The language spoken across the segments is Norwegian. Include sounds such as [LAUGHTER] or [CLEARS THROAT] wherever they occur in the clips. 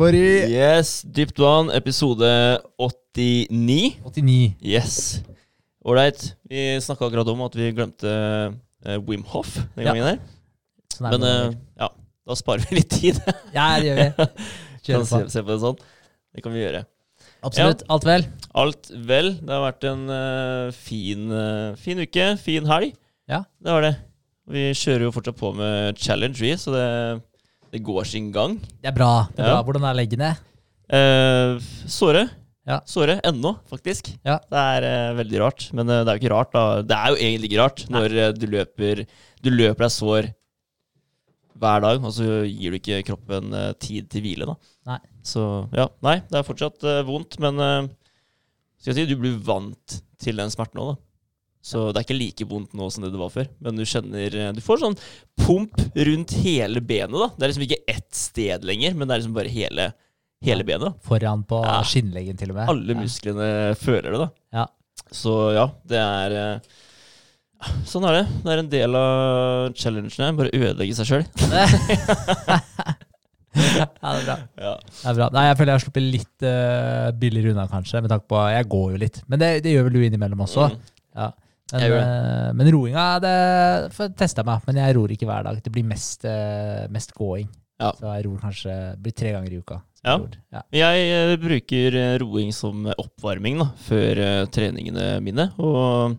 buddy. Yes, Dypt vann, episode 89. 89. Yes. Ålreit. Vi snakka akkurat om at vi glemte eh, Wim Hof den Ja. gangen her. Sånn er Men det. eh, ja, da sparer vi litt tid. [LAUGHS] ja, det gjør vi. kan Kjører se, på. se på det sånn. Det kan vi gjøre. Absolutt. Alt vel? Alt vel. Det har vært en eh, fin, eh, fin uke. Fin helg. Ja. Det var det. Vi kjører jo fortsatt på med challenge, vi, så det, det går sin gang. Det er bra. det er Ja. bra. Hvordan er leggene? Eh, såre. Ja. Såre ennå, faktisk. Ja. Det er eh, veldig rart. Men eh, det er jo ikke rart, da. Det er jo egentlig ikke rart når eh, du løper Du løper deg sår hver dag, og så gir du ikke kroppen eh, tid til hvile, da. Nei. Så ja, nei, det er fortsatt eh, vondt, men eh, skal jeg si, du blir vant til den smerten òg, da. Så det er ikke like vondt nå som det det var før. Men du kjenner eh, Du får sånn pump rundt hele benet, da. Det er liksom ikke ett sted lenger, men det er liksom bare hele, hele benet. Foran på Ja. skinnleggen, til og med. Alle musklene føler det, da. Ja. Så ja, det er eh, Sånn er det. Det er en del av challengene. Bare ødelegge seg sjøl. [LAUGHS] ja, det er bra. Ja. Det er bra. Nei, jeg føler jeg har sluppet litt uh, billigere unna, kanskje, med tanke på Jeg går jo litt. Men det, det gjør vel du innimellom også. Mm. Ja. Men, eh, men roinga, det får jeg teste meg. Men jeg ror ikke hver dag. Det blir mest, eh, mest gåing. Ja. Så jeg ror kanskje blir tre ganger i uka. Ja. ja. Jeg eh, bruker roing som oppvarming da, før treningene mine. Og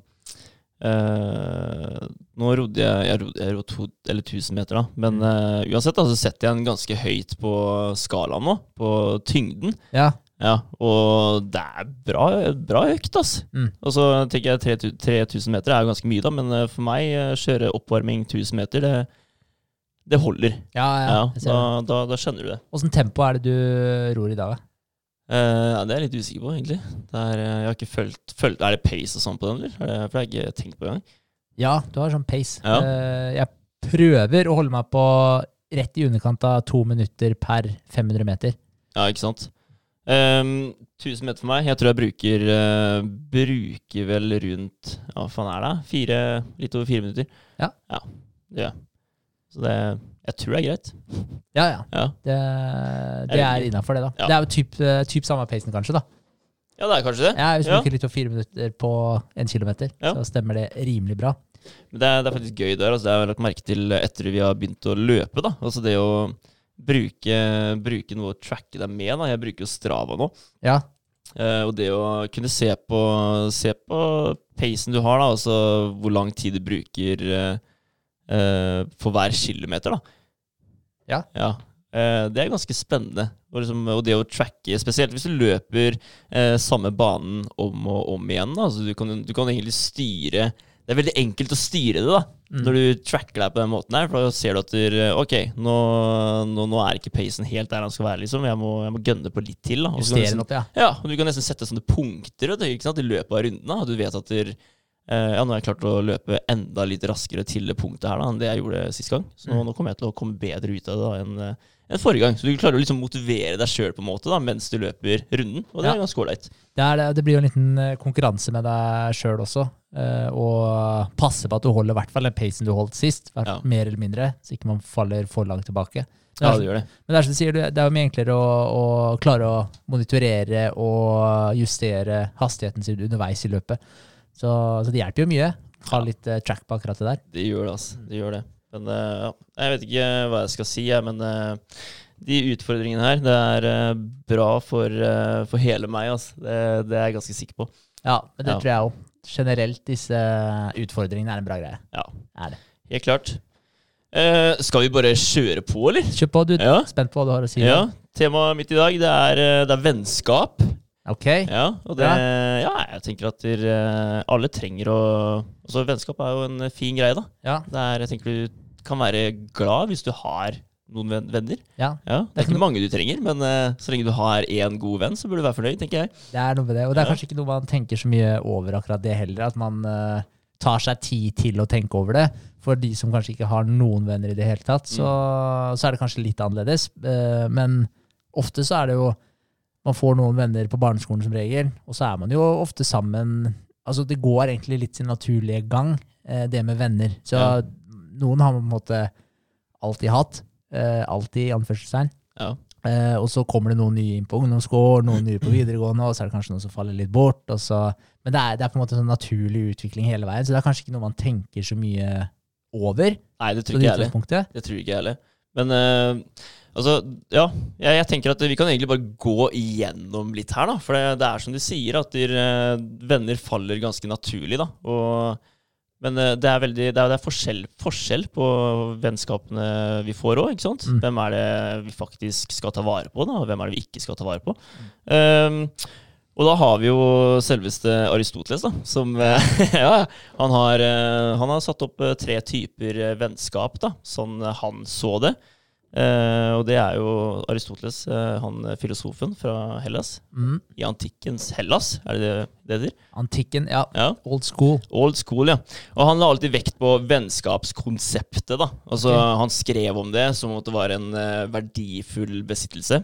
eh, nå rodde jeg Jeg rodde, jeg rodde to, eller 1000 meter, da. Men eh, uansett da, så setter jeg den ganske høyt på skalaen nå, på tyngden. ja. Ja, og det er bra, bra økt, altså. Mm. Og så tenker jeg 3000 3000 meter er jo ganske mye, da, men eh, for meg, eh, kjøre oppvarming 1000 meter, det, det holder. Ja, ja. Ja, da, da, da skjønner du det. Åssen tempo er det du ror i dag, da? Eh, ja, det er jeg litt usikker på, egentlig. Det er, eh, jeg har ikke følt, følt Er det pace og sånn på den, eller? Er det, for det har jeg ikke tenkt på engang. Ja, du har sånn pace. Ja. Eh, jeg prøver å holde meg på rett i underkant av to minutter per 500 meter. Ja, ikke sant? Um, 1000 meter for meg. Jeg tror jeg bruker uh, Bruker vel rundt hva faen er det? Fire, litt over fire minutter. Ja. ja det gjør jeg. Så det Jeg tror det er greit. Ja, ja. Ja, Det, det Er innafor, det, da. Ja. Det er jo typ, eh, typ samme pacen, kanskje. da. ja det er kanskje det. Ja, Hvis du bruker litt over fire minutter på en kilometer, Ja. så stemmer det rimelig bra. Men det er, det er faktisk gøy der. Altså, det har jeg lagt merke til etter vi har begynt å løpe. da. Altså det å bruke, bruke noe å tracke deg med. da. Jeg bruker jo Strava nå. Ja, Uh, og det å kunne se på, se på pacen du har, da, altså hvor lang tid du bruker uh, for hver kilometer, da. Ja. ja. Det er ganske spennende. Og, liksom, og det å tracke, spesielt hvis du løper samme banen om og om igjen. Da. Altså, du, kan, du kan egentlig styre Det er veldig enkelt å styre det da, Mm. når du tracker deg på den måten her. For da ser du at du, ok, nå, nå, nå er ikke pacen helt der han skal være. liksom. Jeg må, jeg må gønne på litt til. da. Og Justere nesten- ja. ja, og du kan nesten sette sånne punkter du, ikke sant, i løpet av rundene. at du vet at du, eh, ja, nå har jeg klart å løpe enda litt raskere til det punktet her da, enn det jeg gjorde sist gang. Så nå, Mm. nå kommer jeg til å komme bedre ut av det da, enn eh, enn forrige gang. Så du klarer å liksom motivere deg sjøl mens du løper runden. Og det Ja. er ganske ålreit. Det, det- blir jo en liten eh, konkurranse med deg sjøl også. eh, og passe på at du holder i hvert fall den pacen du holdt sist, Ja. mer eller mindre, så ikke man faller for langt tilbake. Det Ja, er, det gjør det. men det er som du sier, det er jo mye enklere å, å klare å monitorere og justere hastigheten sin underveis i løpet. Så, så det hjelper jo mye. Ha litt eh, track på akkurat det der. Det gjør det, altså. Det gjør det. Men eh, ja, jeg vet ikke hva jeg skal si, jeg, men eh, de utfordringene her, det er eh, bra for, for hele meg, altså. Det, det er jeg ganske sikker på. Ja, men det Ja. tror jeg òg. Generelt, disse utfordringene er en bra greie. Ja. Er det. Helt klart. Eh, skal vi bare kjøre på, eller? Kjør på, du. Ja. Spent på hva du har å si. Ja, Temaet mitt i dag det er, det er vennskap. Ok. Ja, og det, ja. jeg tenker at dere, eh, alle trenger å altså Vennskap er jo en fin greie, da. Ja. Det er, jeg tenker du kan være glad hvis du har noen venner. ja. Ja, Det er ikke mange du trenger, men uh, så lenge du har én god venn, så burde du være fornøyd, tenker jeg. Det er noe med det. Og det er Ja. kanskje ikke noe man tenker så mye over akkurat det heller. At man uh, tar seg tid til å tenke over det. For de som kanskje ikke har noen venner i det hele tatt, så, så er det kanskje litt annerledes. Uh, men ofte så er det jo Man får noen venner på barneskolen som regel, og så er man jo ofte sammen Altså det går egentlig litt sin naturlige gang, eh, det med venner. Så Ja. noen har man på en måte alltid hatt. eh, alltid, i anførselstegn. Ja. Eh, og så kommer det noen nye inn på ungdomsgård, noen nye på [CLEARS THROAT] videregående, og så er det kanskje noen som faller litt bort. Og så, men det er, det er på en måte en sånn naturlig utvikling hele veien, så det er kanskje ikke noe man tenker så mye over. Nei, det tror ikke jeg heller. Det tror ikke jeg heller. Men eh, altså, ja. Jeg, jeg tenker at vi kan egentlig bare gå igjennom litt her, da. For det, det er som du sier, at der, eh, venner faller ganske naturlig, da. Og, men eh, det er veldig Det er, det er forskjell, forskjell på vennskapene vi får òg, ikke sant? Mm. Hvem er det vi faktisk skal ta vare på, da? Og hvem er det vi ikke skal ta vare på? Um, og da har vi jo selveste Aristoteles, da, som eh, [LAUGHS] ja, han har, han har satt opp tre typer vennskap, da, sånn han så det. Eh, og det er jo Aristoteles, eh, han filosofen fra Hellas. Mm. I antikkens Hellas, er det det det heter? Antikken, ja. Ja. Old school. Old school, ja. Og han la alltid vekt på vennskapskonseptet, da. Altså, okay. Han skrev om det som om det var en uh, verdifull besittelse.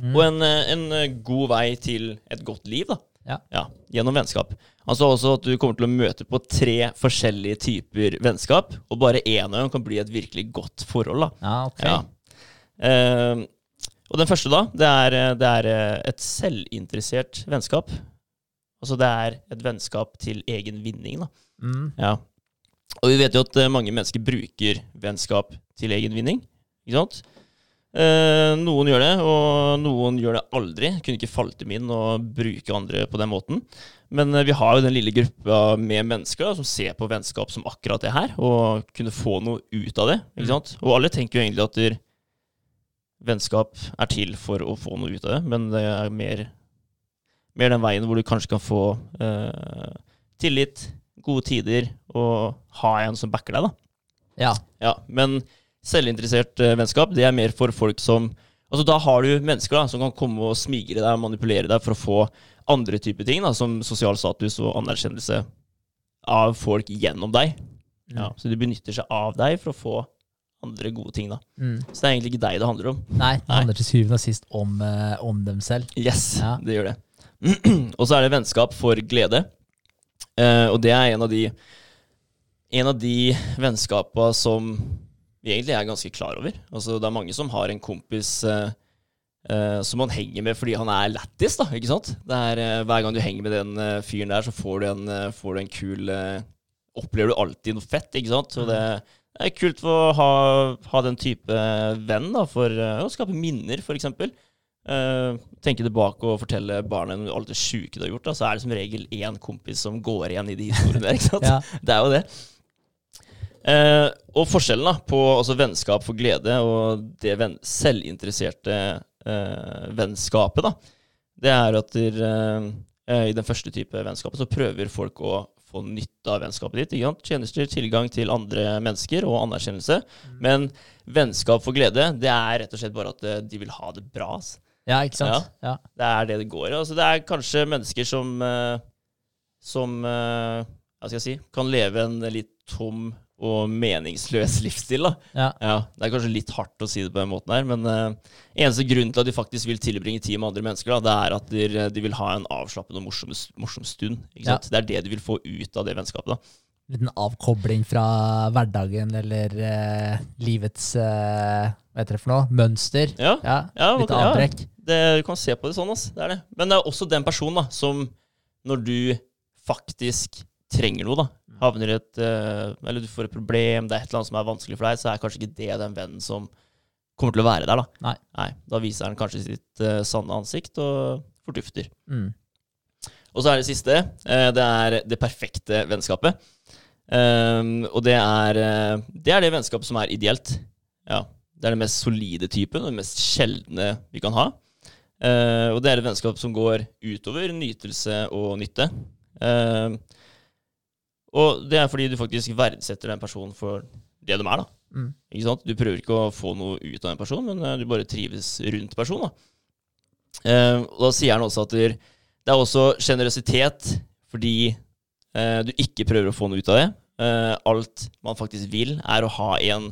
Mm. Og en, eh, en eh, god vei til et godt liv, da. Ja. Gjennom vennskap. Han sa også at du kommer til å møte på tre forskjellige typer vennskap, og bare én av dem kan bli et virkelig godt forhold, da. Ja, ok. Ja. Eh, og den første, da, det er, det er eh, et selvinteressert vennskap. Altså det er et vennskap til egen vinning, da. Mm. Ja. Og vi vet jo at eh, mange mennesker bruker vennskap til egen vinning. Ikke sant? Eh, noen gjør det, og noen gjør det aldri. Kunne ikke falt dem inn og bruke andre på den måten. Men eh, vi har jo den lille gruppa med mennesker da, som ser på vennskap som akkurat det her, og kunne få noe ut av det. Ikke sant? Og alle tenker jo egentlig at der, vennskap er til for å få noe ut av det, men det er mer, mer den veien hvor du kanskje kan få eh, tillit, gode tider og ha en som backer deg, da. Ja. Ja, men selvinteressert eh, vennskap, det er mer for folk som Altså Da har du mennesker da, som kan komme og smigre deg og manipulere deg for å få andre typer ting, da, som sosial status og anerkjennelse av folk gjennom deg. Ja, så de benytter seg av deg for å få andre gode ting. da. Mm. Så det er egentlig ikke deg det handler om. Nei, det handler til syvende og sist om, eh, om dem selv. Yes, Ja. det gjør det. [CLEARS THROAT] og så er det vennskap for glede. Eh, og det er en av de En av de vennskapa som vi egentlig er ganske klar over. Altså, det er mange som har en kompis eh, eh, som man henger med fordi han er lættis, da. Ikke sant? Det er, eh, hver gang du henger med den eh, fyren der, så får du en, eh, får du en kul eh, Opplever du alltid noe fett, ikke sant? Så det, det er kult å ha, ha den type venn, da, for å skape minner, eksempel. Eh, tenke tilbake og fortelle barna alt det sjuke du har gjort, da, så er det som regel én kompis som går igjen i de historiene der. ikke sant? Ja. [LAUGHS] Det er jo det. Eh, og forskjellen da, på altså, vennskap for glede og det venn selvinteresserte eh, vennskapet, da, det er at der, eh, i den første type vennskapet så prøver folk å få nytte av vennskapet ditt. Ikke sant? Tjenester, tilgang til andre mennesker og anerkjennelse. Men vennskap for glede, det er rett og slett bare at eh, de vil ha det bra. Altså. Ja, ikke sant? Ja. Det er det det går i. Altså, det er kanskje mennesker som eh, Som eh, Hva skal jeg si Kan leve en litt tom og meningsløs livsstil. da. Ja. Ja, Det er kanskje litt hardt å si det på den måten her, men uh, eneste grunnen til at de faktisk vil tilbringe tid med andre mennesker, da, det er at de, de vil ha en avslappende og morsom, morsom stund. Ja. Det er det de vil få ut av det vennskapet. da. Liten avkobling fra hverdagen eller uh, livets uh, Hva heter det for noe? Mønster. Ja, Ja, Ja, Litt avbrekk. det, du kan se på det sånn. ass. Det er det. Men det er også den personen da, som når du faktisk trenger noe, da, havner i et eh, Eller du får et problem, det er et eller annet som er vanskelig for deg, så er kanskje ikke det den vennen som kommer til å være der. Da Nei. Da viser han kanskje sitt uh, sanne ansikt og fordufter. Mm. Og så er det siste. Uh, det er det perfekte vennskapet. Um, og det er, uh, det er det vennskapet som er ideelt. Ja, Det er den mest solide typen, det mest sjeldne vi kan ha. Og det er et vennskap som går utover nytelse og nytte. Ehm, og det er fordi du faktisk verdsetter den personen for det de er. da. Mm. Ikke sant? Du prøver ikke å få noe ut av en person, men eh, du bare trives rundt personen. da. Eh, og da sier han også at det er også sjenerøsitet fordi eh, du ikke prøver å få noe ut av det. Eh, alt man faktisk vil, er å ha en,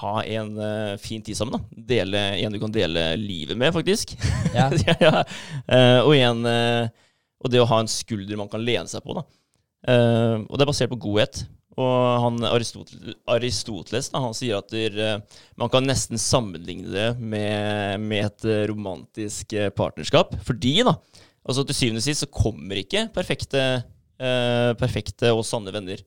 ha en uh, fin tid sammen. da. Dele, en du kan dele livet med, faktisk. Ja. [LAUGHS] ja, ja. Eh, og, en, og det å ha en skulder man kan lene seg på. da. Eh, og det er basert på godhet. Og han, Aristotel, Aristoteles da, han sier at der, eh, man kan nesten sammenligne det med, med et eh, romantisk partnerskap. Fordi da, altså til syvende og sist så kommer ikke perfekte, uh, perfekte og sanne venner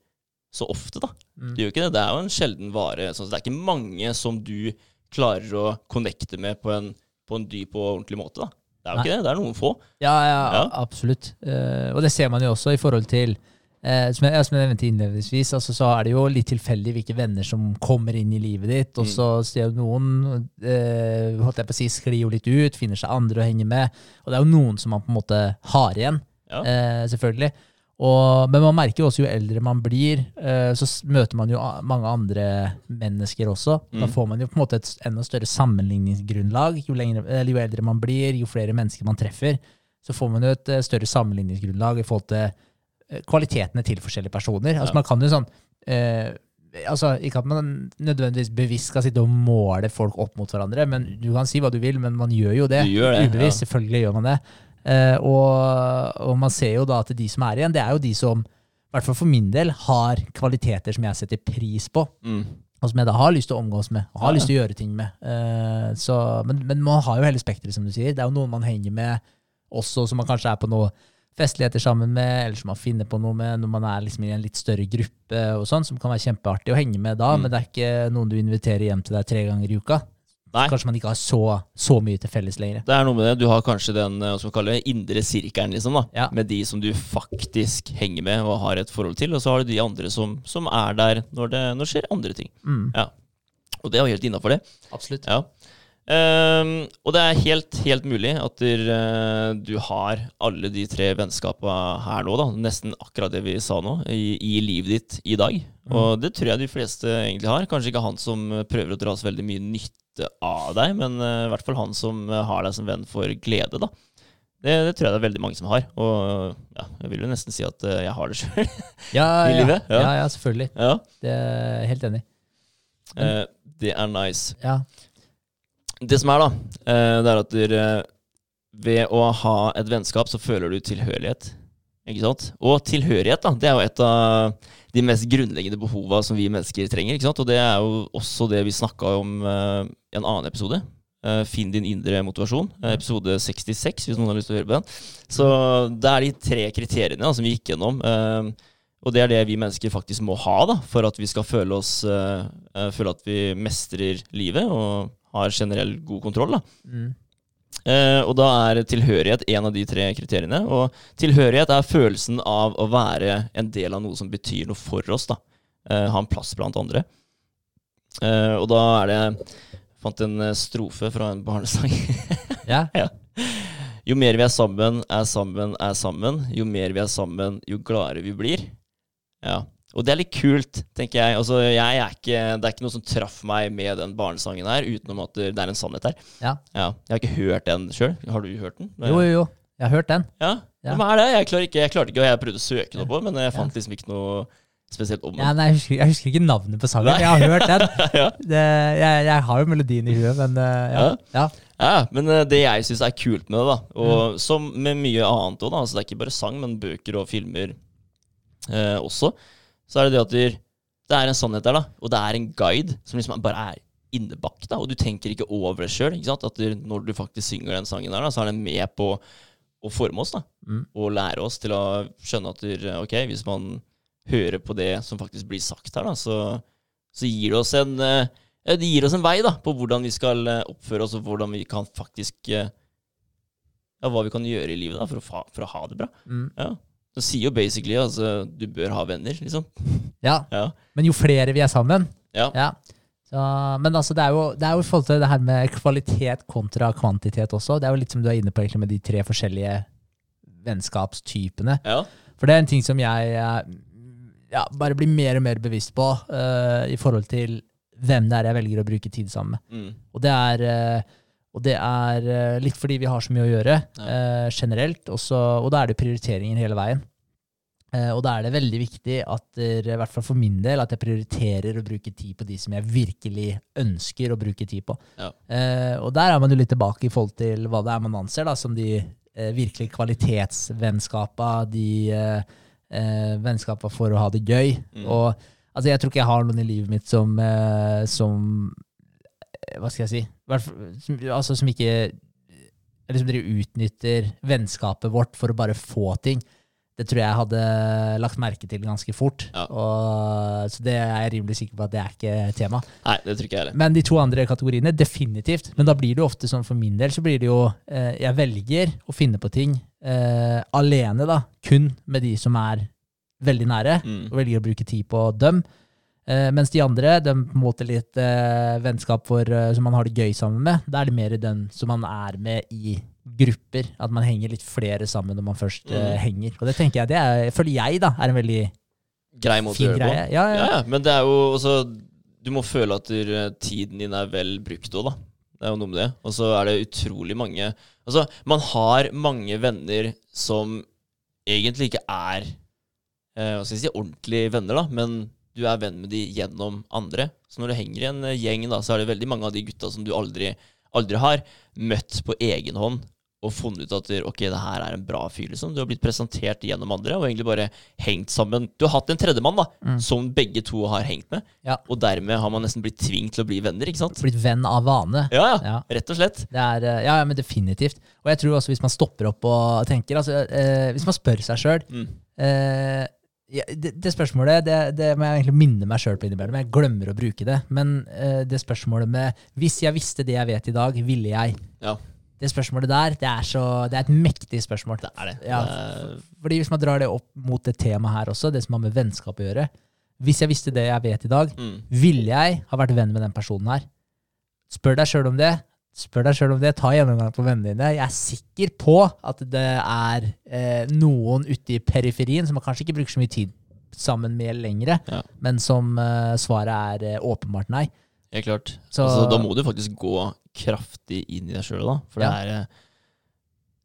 så ofte, da. Mm. Det gjør ikke det. Det er jo en sjelden vare. Sånn, så det er ikke mange som du klarer å connecte med på en, på en dyp og ordentlig måte. da. Det er jo Nei. ikke det. Det er noen få. Ja, ja, Ja. absolutt. Uh, og det ser man jo også i forhold til eh, som, jeg, som jeg nevnte innledningsvis, altså, så er det jo litt tilfeldig hvilke venner som kommer inn i livet ditt. Og Mm. så ser noen eh, holdt jeg på å si, sklir jo litt ut, finner seg andre å henge med. Og det er jo noen som man på en måte har igjen, Ja. eh, selvfølgelig. Og, men man merker jo også jo eldre man blir, eh, så møter man jo mange andre mennesker også. Da Mm. får man jo på en måte et enda større sammenligningsgrunnlag. Jo, lengre, jo eldre man blir, jo flere mennesker man treffer, så får man jo et eh, større sammenligningsgrunnlag i forhold til kvalitetene til forskjellige personer. Altså Ja. Man kan jo sånn eh, altså Ikke at man nødvendigvis bevisst skal sitte og måle folk opp mot hverandre, men du kan si hva du vil, men man gjør jo det. Gjør det, Ubevisst, selvfølgelig gjør man det. Eh, og, og man ser jo da at de som er igjen, det er jo de som, i hvert fall for min del, har kvaliteter som jeg setter pris på. Mm. Og som jeg da har lyst til å omgås med, og har Ja, ja. lyst til å gjøre ting med. Eh, så, men, men man har jo hele spekteret, som du sier. Det er jo noen man henger med også, som man kanskje er på noe festligheter sammen med, eller som man finner på noe med når man er liksom i en litt større gruppe, og sånn, som kan være kjempeartig å henge med da, Mm. men det er ikke noen du inviterer hjem til deg tre ganger i uka. Nei. Kanskje man ikke har så, så mye til felles lenger. Det er noe med det. Du har kanskje den som hva skal man kalle det, indre sirkelen, liksom, da. Ja. Med de som du faktisk henger med og har et forhold til. Og så har du de andre som, som er der når det, når det skjer andre ting. Mm, Og det er jo helt innafor det. absolutt. Ja. Ehm, og det er helt, helt mulig at der, uh, du har alle de tre vennskapa her nå, da. Nesten akkurat det vi sa nå, i, i livet ditt i dag. Mm. Og det tror jeg de fleste egentlig har. Kanskje ikke han som prøver å dra så veldig mye nytte av deg, men eh, i hvert fall han som eh, har deg som venn for glede, da. Det, det tror jeg det er veldig mange som har. Og ja, jeg vil jo nesten si at uh, jeg har det sjøl. [LAUGHS] Ja, I livet, ja. Ja. ja, selvfølgelig. ja. Det er helt enig. det er nice. Ja. Det som er, da, eh, det er at dere, ved å ha et vennskap, så føler du tilhørighet. Ikke sant? Og tilhørighet, da, det er jo et av de mest grunnleggende behova som vi mennesker trenger. ikke sant? Og det er jo også det vi snakka om eh, i en annen episode. Eh, Finn din indre motivasjon. eh, episode 66, hvis noen har lyst til å høre på den. Så det er de tre kriteriene da, som vi gikk gjennom. eh, og det er det vi mennesker faktisk må ha da, for at vi skal føle oss eh, eh, Føle at vi mestrer livet og har generell god kontroll. da. Mm. Eh, og da er tilhørighet en av de tre kriteriene. Og tilhørighet er følelsen av å være en del av noe som betyr noe for oss. da. Eh, ha en plass blant andre. Eh, og da er det Jeg Fant en eh, strofe fra en barnesang. [LAUGHS] Ja. jo mer vi er sammen, er sammen, er sammen. Jo mer vi er sammen, jo gladere vi blir. Ja. Og det er litt kult, tenker jeg. Altså, jeg er ikke, det er ikke noe som traff meg med den barnesangen her, utenom at det er en sannhet her. Ja. Jeg har ikke hørt den sjøl. Har du hørt den? Jo, jo, jo. Jeg har hørt den. Ja, Ja. Hva er det? Jeg, ikke, jeg klarte ikke, og jeg prøvde å søke noe på men jeg fant liksom ikke noe spesielt om Ja, nei, jeg, husker, jeg husker ikke navnet på sangen. Nei. Jeg har hørt den. [LAUGHS] Ja. Det, jeg, jeg har jo melodien i huet, men uh, ja. ja. Ja, men eh, det jeg syns er kult med det, da, Mm. som med mye annet òg, altså det er ikke bare sang, men bøker og filmer eh, også, så er det det at det, det er en sannhet der, da, og det er en guide som liksom bare er innebakt, da, og du tenker ikke over det sjøl. At når du faktisk synger den sangen der, da, så er den med på å forme oss, da, Mm. og lære oss til å skjønne at du, ok, hvis man hører på det som faktisk blir sagt her, da, så, så gir det oss en ja det gir oss en vei da, på hvordan vi skal eh, oppføre oss, og hvordan vi kan faktisk eh, Ja, hva vi kan gjøre i livet da, for å, fa for å ha det bra. Mm. Ja. Det sier jo basically altså, du bør ha venner, liksom. ja. Ja. Men jo flere vi er sammen Ja. ja. Så, men altså, det er, jo, det er jo i forhold til det her med kvalitet kontra kvantitet også. Det er jo litt som du er inne på egentlig med de tre forskjellige vennskapstypene. ja. For det er en ting som jeg eh, ja, bare blir mer og mer bevisst på uh, i forhold til hvem det er jeg velger å bruke tid sammen med. Mm. Og det er, eh, og det er eh, litt fordi vi har så mye å gjøre eh, generelt, også, og da er det prioriteringer hele veien. Eh, og da er det veldig viktig at, i hvert fall for min del, at jeg prioriterer å bruke tid på de som jeg virkelig ønsker å bruke tid på. Ja. Eh, og der er man jo litt tilbake i forhold til hva det er man anser da, som de eh, virkelig kvalitetsvennskapa, de eh, vennskapa for å ha det gøy. Mm. Og Altså, jeg tror ikke jeg har noen i livet mitt som, som Hva skal jeg si? Som, altså, som ikke liksom dere utnytter vennskapet vårt for å bare få ting. Det tror jeg hadde lagt merke til ganske fort. Ja. Og, så det er jeg rimelig sikker på at det er ikke tema. Nei, det tror ikke jeg heller. Men de to andre kategoriene, definitivt. Men da blir det jo ofte sånn for min del, så blir det jo eh, Jeg velger å finne på ting eh, alene, da. Kun med de som er veldig nære. Mm. Og velger å bruke tid på dem. Eh, mens de andre, de på en måte litt eh, vennskap for, eh, som man har det gøy sammen med, da er det mer den som man er med i grupper. At man henger litt flere sammen når man først Mm. henger. Og det tenker jeg, det er, føler jeg da, er en veldig Grei måte å fin gjøre det på. greie. Ja, ja. Ja, men det er jo også Du må føle at tiden din er vel brukt òg, da. Det er jo noe med det. Og så er det utrolig mange Altså, man har mange venner som egentlig ikke er eh, Hva skal jeg si ordentlige venner, da, men du er venn med de gjennom andre. Så når du henger i en eh, gjeng, da, så er det veldig mange av de gutta som du aldri, aldri har møtt på egen hånd og funnet ut at ok, det her er en bra fyr. liksom. Du har blitt presentert gjennom andre og egentlig bare hengt sammen. Du har hatt en tredjemann da, Mm. som begge to har hengt med, Ja. og dermed har man nesten blitt tvunget til å bli venner. ikke sant? Blitt venn av vane. Ja, ja. Ja. Rett og slett. Det er, eh, ja, ja, men definitivt. Og jeg tror også hvis man stopper opp og tenker altså, eh, Hvis man spør seg sjøl Mm. eh, ja, det, det spørsmålet det, det må jeg egentlig minne meg sjøl på innimellom. Jeg glemmer å bruke det. Men uh, det spørsmålet med Hvis jeg visste det jeg vet i dag, ville jeg? Ja, Det spørsmålet der, det er, så, det er et mektig spørsmål. det er det. Ja. er, Fordi Hvis man drar det opp mot det temaet her også, det som har med vennskap å gjøre Hvis jeg visste det jeg vet i dag, mm. ville jeg ha vært venn med den personen her? Spør deg sjøl om det. Spør deg selv om det. Ta gjennomgang på vennene dine. Jeg er sikker på at det er eh, noen ute i periferien som kanskje ikke bruker så mye tid sammen med lenger, Ja. men som eh, svaret er eh, åpenbart nei. Ja, klart. Så- altså, da må du faktisk gå kraftig inn i deg sjøl, da. For Ja. det er eh,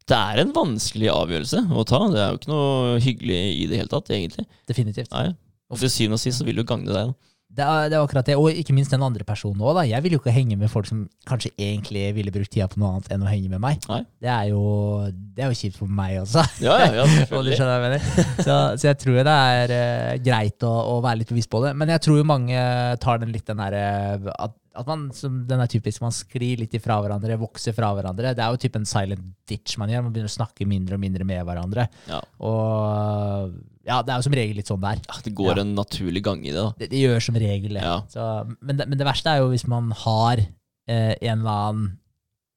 det er en vanskelig avgjørelse å ta. Det er jo ikke noe hyggelig i det hele tatt, egentlig. Definitivt. Nei. Og til syvende og sist så vil du gagne deg. da. Det er, det er akkurat det. Og ikke minst den andre personen òg. Jeg vil jo ikke henge med folk som kanskje egentlig ville brukt tida på noe annet enn å henge med meg. Nei. Det er jo, det er jo kjipt for meg også. Ja, ja, ja. [LAUGHS] Så, så jeg tror det er uh, greit å, å være litt bevisst på det. Men jeg tror jo mange tar den litt den derre at, at man, som den er typisk, man sklir litt ifra hverandre, vokser fra hverandre. Det er jo typ en silent ditch man gjør. Man begynner å snakke mindre og mindre med hverandre. Ja. Og ja, det er jo som regel litt sånn der. Ja, det går Ja. en naturlig gang i det, da. Det, det gjør som regel det. Ja. Så, men, det. men det verste er jo hvis man har eh, en eller annen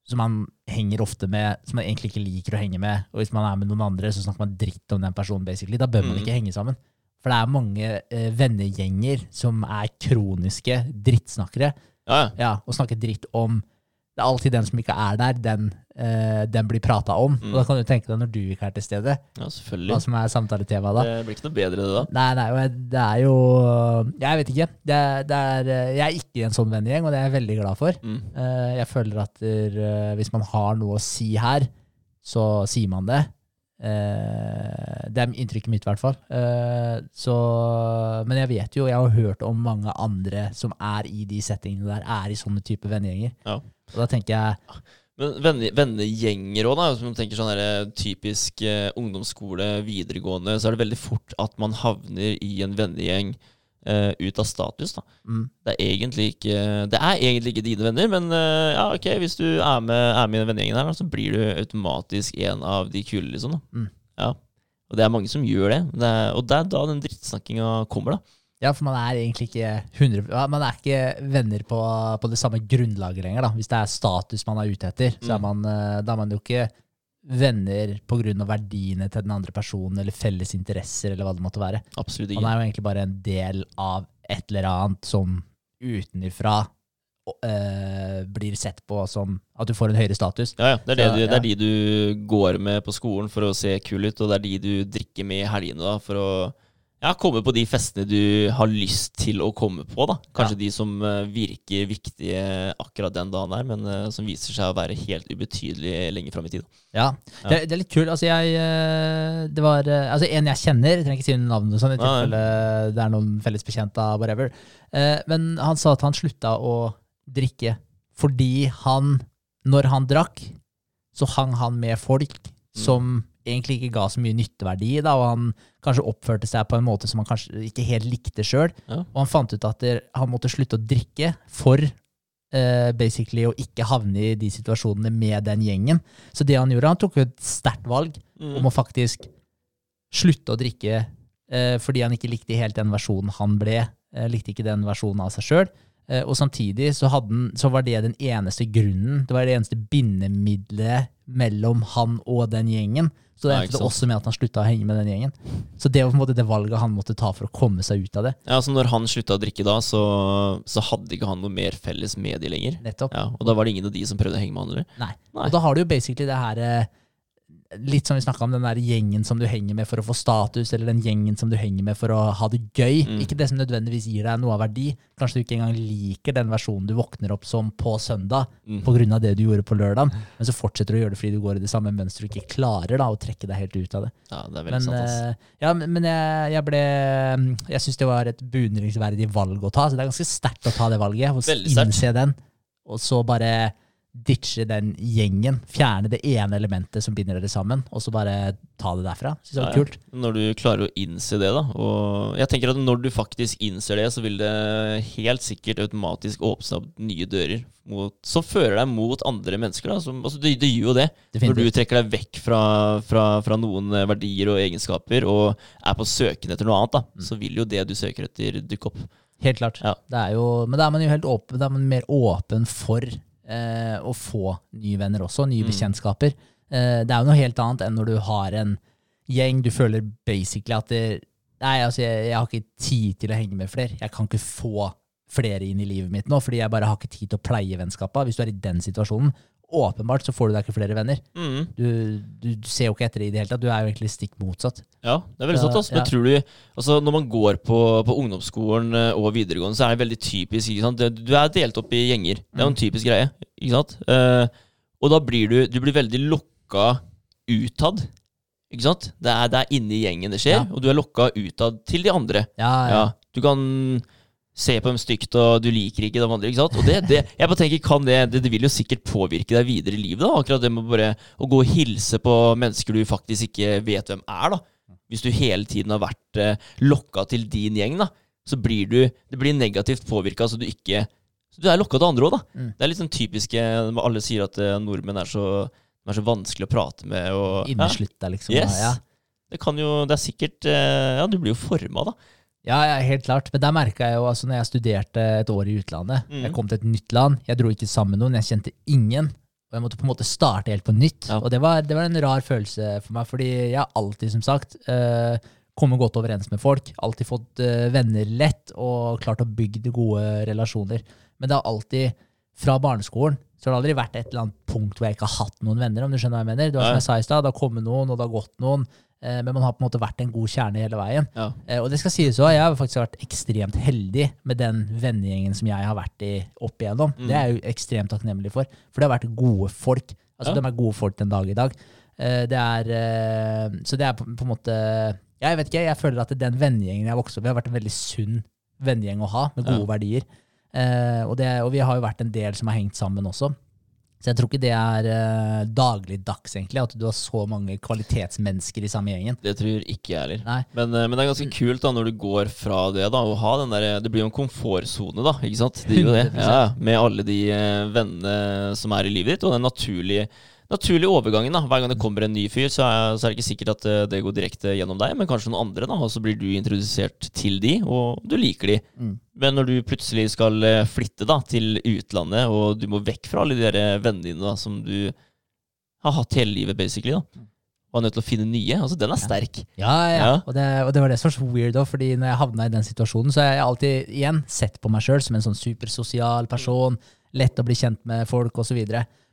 som man henger ofte med, som man egentlig ikke liker å henge med. Og hvis man er med noen andre, så snakker man dritt om den personen. basically. Da bør man Mm. ikke henge sammen. For det er mange eh, vennegjenger som er kroniske drittsnakkere. Ja, ja. Og snakke dritt om Det er alltid den som ikke er der, den, eh, den blir prata om. Mm. Og da kan du tenke deg når du ikke er til stede, ja hva selvfølgelig. som er samtaletemaet da. Det blir ikke noe bedre, det da. Nei, nei, og jeg- det er jo Jeg vet ikke. Det er, det er, eh, jeg er ikke i en sånn vennegjeng, og det er jeg veldig glad for. Mm. Eh, Jeg føler at eh, hvis man har noe å si her, så sier man det. Eh, Det er inntrykket mitt, i hvert fall. Eh, Så, men jeg vet jo, jeg har hørt om mange andre som er i de settingene der, er i sånne type vennegjenger. Ja. Og da tenker jeg Men venne, vennegjenger òg. Hvis man tenker sånn her, typisk eh, ungdomsskole, videregående, så er det veldig fort at man havner i en vennegjeng eh, ut av status. da. mm, Det er egentlig ikke Det er egentlig ikke dine venner, men uh, ja, ok, hvis du er med, er med i den vennegjengen her, da, så blir du automatisk en av de kule, liksom. da. Mm. Ja. Og det er mange som gjør det. det er, og det er da den drittsnakkinga kommer, da. Ja, for man er egentlig ikke 100 Man er ikke venner på, på det samme grunnlaget lenger. da. Hvis det er status man er ute etter, så er Mm. man, eh, da er man jo ikke venner pga. verdiene til den andre personen eller felles interesser eller hva det måtte være. Absolutt ikke. Han er jo egentlig bare en del av et eller annet som utenifra øh, blir sett på som at du får en høyere status. Ja, ja. Det, er det, du, det ja. er de du går med på skolen for å se kul ut, og det er de du drikker med i helgene for å ja, komme på de festene du har lyst til å komme på. da. Kanskje Ja. de som eh, virker viktige akkurat den dagen her, men eh, som viser seg å være helt ubetydelige lenge fram i tid. Ja, Ja. Det, det er litt kult. Altså, jeg, eh, det var altså, en jeg kjenner, jeg trenger ikke si navnet, sånn, i tilfelle ja, det er noen felles bekjente av whatever. Men han sa at han slutta å drikke fordi han, når han drakk, så hang han med folk som egentlig ikke ga så mye nytteverdi, da, og han kanskje oppførte seg på en måte som han kanskje ikke helt likte sjøl. Ja. Og han fant ut at han måtte slutte å drikke for uh, basically å ikke havne i de situasjonene med den gjengen. Så det han gjorde, han tok jo et sterkt valg Mm. om å faktisk slutte å drikke uh, fordi han ikke likte helt den versjonen han ble. Uh, likte ikke den versjonen av seg sjøl. Og samtidig så, hadde han, så var det den eneste grunnen, det var det eneste bindemiddelet mellom han og den gjengen. Så det endte ja, det også med at han slutta å henge med den gjengen. Så det var på en måte det valget han måtte ta for å komme seg ut av det. Ja, så når han slutta å drikke da, så, så hadde ikke han noe mer felles med de lenger. Nettopp. Ja, Og da var det ingen av de som prøvde å henge med han, eller? Nei. Nei. Og da har du jo basically det her eh, Litt som vi snakka om, den der gjengen som du henger med for å få status, eller den gjengen som du henger med for å ha det gøy. Mm. Ikke det som nødvendigvis gir deg noe av verdi. Kanskje du ikke engang liker den versjonen du våkner opp som på søndag Mm. av det du gjorde på lørdag, men så fortsetter du å gjøre det fordi du går i det samme mønsteret og ikke klarer da, å trekke deg helt ut av det. Ja, det er veldig Men, sant, ass. eh, ja, men men jeg, jeg ble Jeg syns det var et beundringsverdig valg å ta. Så det er ganske sterkt å ta det valget. Og innse den. Og så bare ditche den gjengen. Fjerne det ene elementet som binder dere sammen, og så bare ta det derfra. Synes det var Ja, ja. kult. Når du klarer å innse det, da. Og jeg tenker at når du faktisk innser det, så vil det helt sikkert automatisk åpne opp nye dører mot, som fører deg mot andre mennesker. Da. Som, altså, det, det gjør jo det. Når du trekker deg vekk fra, fra, fra noen eh, verdier og egenskaper og er på søken etter noe annet, da, Mm. så vil jo det du søker etter, dukke opp. Helt klart. Ja. Det jo, men da er man jo helt åpen, da er man mer åpen for eh, å få nye venner også, nye Mm. bekjentskaper. Eh, det er jo noe helt annet enn når du har en gjeng du føler basically at det, Nei, altså, jeg, jeg har ikke tid til å henge med flere. Jeg kan ikke få flere inn i livet mitt nå, fordi jeg bare har ikke tid til å pleie vennskapet. Hvis du er i den situasjonen, åpenbart så får du deg ikke flere venner. Mm. Du, du ser jo ikke etter det i det hele tatt. Du er jo egentlig stikk motsatt. Ja, det er veldig sant. Altså. Men ja. tror du altså, Når man går på, på ungdomsskolen eh, og videregående, så er det veldig typisk ikke sant? Du er delt opp i gjenger. Det er jo en typisk greie. Ikke sant? Eh, og da blir du, du blir veldig lokka utad. Ikke sant? Det er, det er inni gjengen det skjer, Ja. og du er lokka utad til de andre. Ja, ja. Ja, Du kan se på dem stygt, og du liker ikke de andre. ikke sant? Og det, det, jeg bare tenker, kan det, det, det vil jo sikkert påvirke deg videre i livet. da, Akkurat det med bare å gå og hilse på mennesker du faktisk ikke vet hvem er. da. Hvis du hele tiden har vært eh, lokka til din gjeng, da, så blir du det blir negativt påvirka, så du ikke så Du er lokka til andre òg, da. Mm. Det er litt sånn typiske Alle sier at eh, nordmenn er så, er så vanskelig å prate med. og... Inneslutta, liksom. Yes. Ja. Det kan jo Det er sikkert eh, Ja, du blir jo forma, da. Ja, ja, helt klart. Men der merka jeg jo, altså når jeg studerte et år i utlandet Mm. Jeg kom til et nytt land, jeg dro ikke sammen med noen, jeg kjente ingen. Og jeg måtte på en måte starte helt på nytt. Ja. Og det var, det var en rar følelse for meg, fordi jeg har alltid, som sagt, uh, kommet godt overens med folk. Alltid fått uh, venner lett, og klart å bygge gode relasjoner. Men det har alltid, fra barneskolen, så har det aldri vært et eller annet punkt hvor jeg ikke har hatt noen venner, om du skjønner hva jeg mener. Det var som jeg sa i stad, det har kommet noen, og det har gått noen. Eh, Men man har på en måte vært en god kjerne hele veien. Ja. Eh, Og det skal sies også, jeg har faktisk vært ekstremt heldig med den vennegjengen som jeg har vært i opp igjennom. Mm. Det er jeg jo ekstremt takknemlig for, for det har vært gode folk. Altså, Ja. De er gode folk den dag i dag. Eh, Det er, så det er på, på en måte Jeg vet ikke, jeg føler at den vennegjengen jeg vokste opp i, har vært en veldig sunn vennegjeng å ha, med gode Ja. verdier. Eh, og, det, og vi har jo vært en del som har hengt sammen også. Så jeg tror ikke det er uh, dagligdags, egentlig, at du har så mange kvalitetsmennesker i samme gjengen. Det tror ikke jeg heller. Men, uh, men det er ganske kult da når du går fra det da å ha den der Det blir jo en komfortsone, da. ikke sant? Det det. [LAUGHS] Ja, med alle de uh, vennene som er i livet ditt, og den naturlige, naturlige overgangen. da Hver gang det kommer en ny fyr, så er, så er det ikke sikkert at eh, det går direkte gjennom deg, men kanskje noen andre. da Og så blir du introdusert til de, og du liker de. Mm. Men når du plutselig skal eh, flytte da til utlandet, og du må vekk fra alle de der eh, vennene dine da som du har hatt hele livet, basically, da og er nødt til å finne nye, altså den er sterk. Ja, ja. Ja. Og, det, og det var det som var så weird òg, fordi når jeg havna i den situasjonen, så har jeg alltid igjen sett på meg sjøl som en sånn supersosial person, lett å bli kjent med folk osv.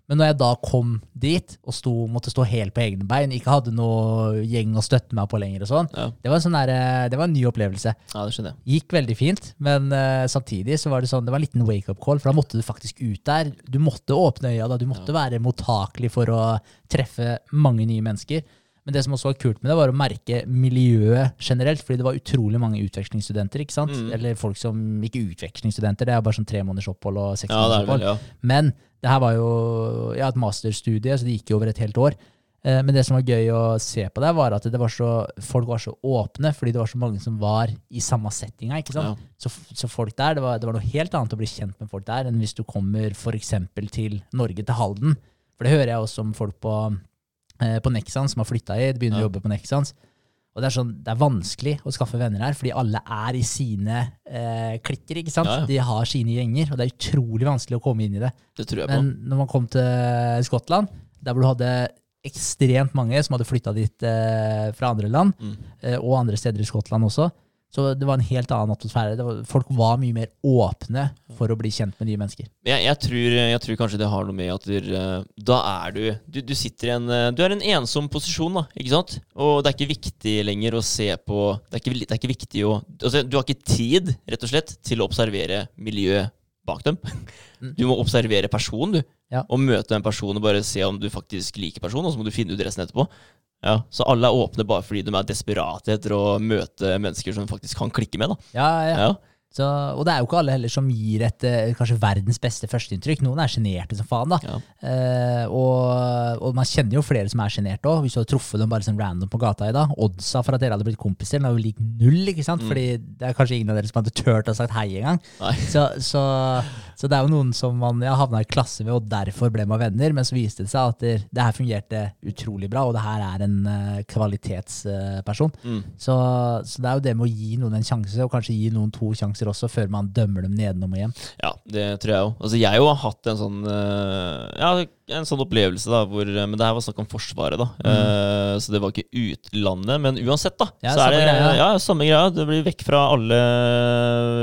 Men når jeg da kom dit og sto, måtte stå helt på egne bein, ikke hadde noe gjeng å støtte meg på lenger og sånn, Ja. det var, sånn der, det var en ny opplevelse. Ja, det skjønner jeg. Gikk veldig fint, men uh, samtidig så var det sånn, det var en liten wake-up call, for da måtte du faktisk ut der. Du måtte åpne øya, da. Du måtte være mottakelig for å treffe mange nye mennesker. Men det som også var kult med det, var å merke miljøet generelt, fordi det var utrolig mange utvekslingsstudenter, ikke sant? Mm. Eller folk som ikke utvekslingsstudenter, det er bare sånn tre måneders opphold og seks Ja, måneders er opphold. vel, ja. Men det her var jo ja, et masterstudie, så det gikk jo over et helt år. Eh, Men det som var gøy å se på det, var at det var så, folk var så åpne, fordi det var så mange som var i samme settinga. ikke sant? Så, så folk der, det var, det var noe helt annet å bli kjent med folk der, enn hvis du kommer f.eks. til Norge, til Halden. For det hører jeg også om folk på, på Nexans som har flytta hit, begynner å jobbe på Nexans. Og det er, sånn, det er vanskelig å skaffe venner her, fordi alle er i sine eh, klikker. ikke sant? Ja, ja. De har sine gjenger, og det er utrolig vanskelig å komme inn i det. Det tror jeg på. Men når man kom til Skottland, der hvor du hadde ekstremt mange som hadde flytta dit eh, fra andre land, Mm. eh, og andre steder i Skottland også, så det var en helt annen atmosfære. Det var, folk var mye mer åpne for å bli kjent med nye mennesker. Jeg, jeg, tror, jeg tror kanskje det har noe med at du, eh, da er du, du Du sitter i en eh, Du er en ensom posisjon, da, ikke sant? Og det er ikke viktig lenger å se på Det er ikke, det er ikke viktig å altså, Du har ikke tid, rett og slett, til å observere miljøet bak dem. Du må observere personen, du. Ja. Og møte en person og bare se om du faktisk liker personen, og så må du finne ut resten etterpå. Ja, Så alle er åpne bare fordi de er desperate etter å møte mennesker som faktisk kan klikke med. da. Ja, ja. Ja, Så, og det er jo ikke alle heller som gir et eh, kanskje verdens beste førsteinntrykk. Noen er sjenerte som faen, da. ja. Eh, og, og man kjenner jo flere som er sjenerte òg. Hvis du hadde truffet dem bare sånn random på gata i dag. Oddsa for at dere hadde blitt kompiser, er jo lik null. ikke sant? Fordi det er kanskje ingen av dere som hadde turt å sagt hei engang. Så, så, så det er jo noen som man ja, havna i klasse med, og derfor ble man venner. Men så viste det seg at det, det her fungerte utrolig bra, og det her er en uh, kvalitetsperson. Mm. Så, så det er jo det med å gi noen en sjanse, og kanskje gi noen to sjanser også, før man dømmer dem nedenom og hjem. Ja, det tror jeg òg. Altså, jeg jo har hatt en sånn eh, Ja, en sånn opplevelse, da, hvor Men det her var snakk om Forsvaret, da. Mm. så det var ikke utlandet. Men uansett, da. Ja, så er det greia. ja, samme greia. Det blir vekk fra alle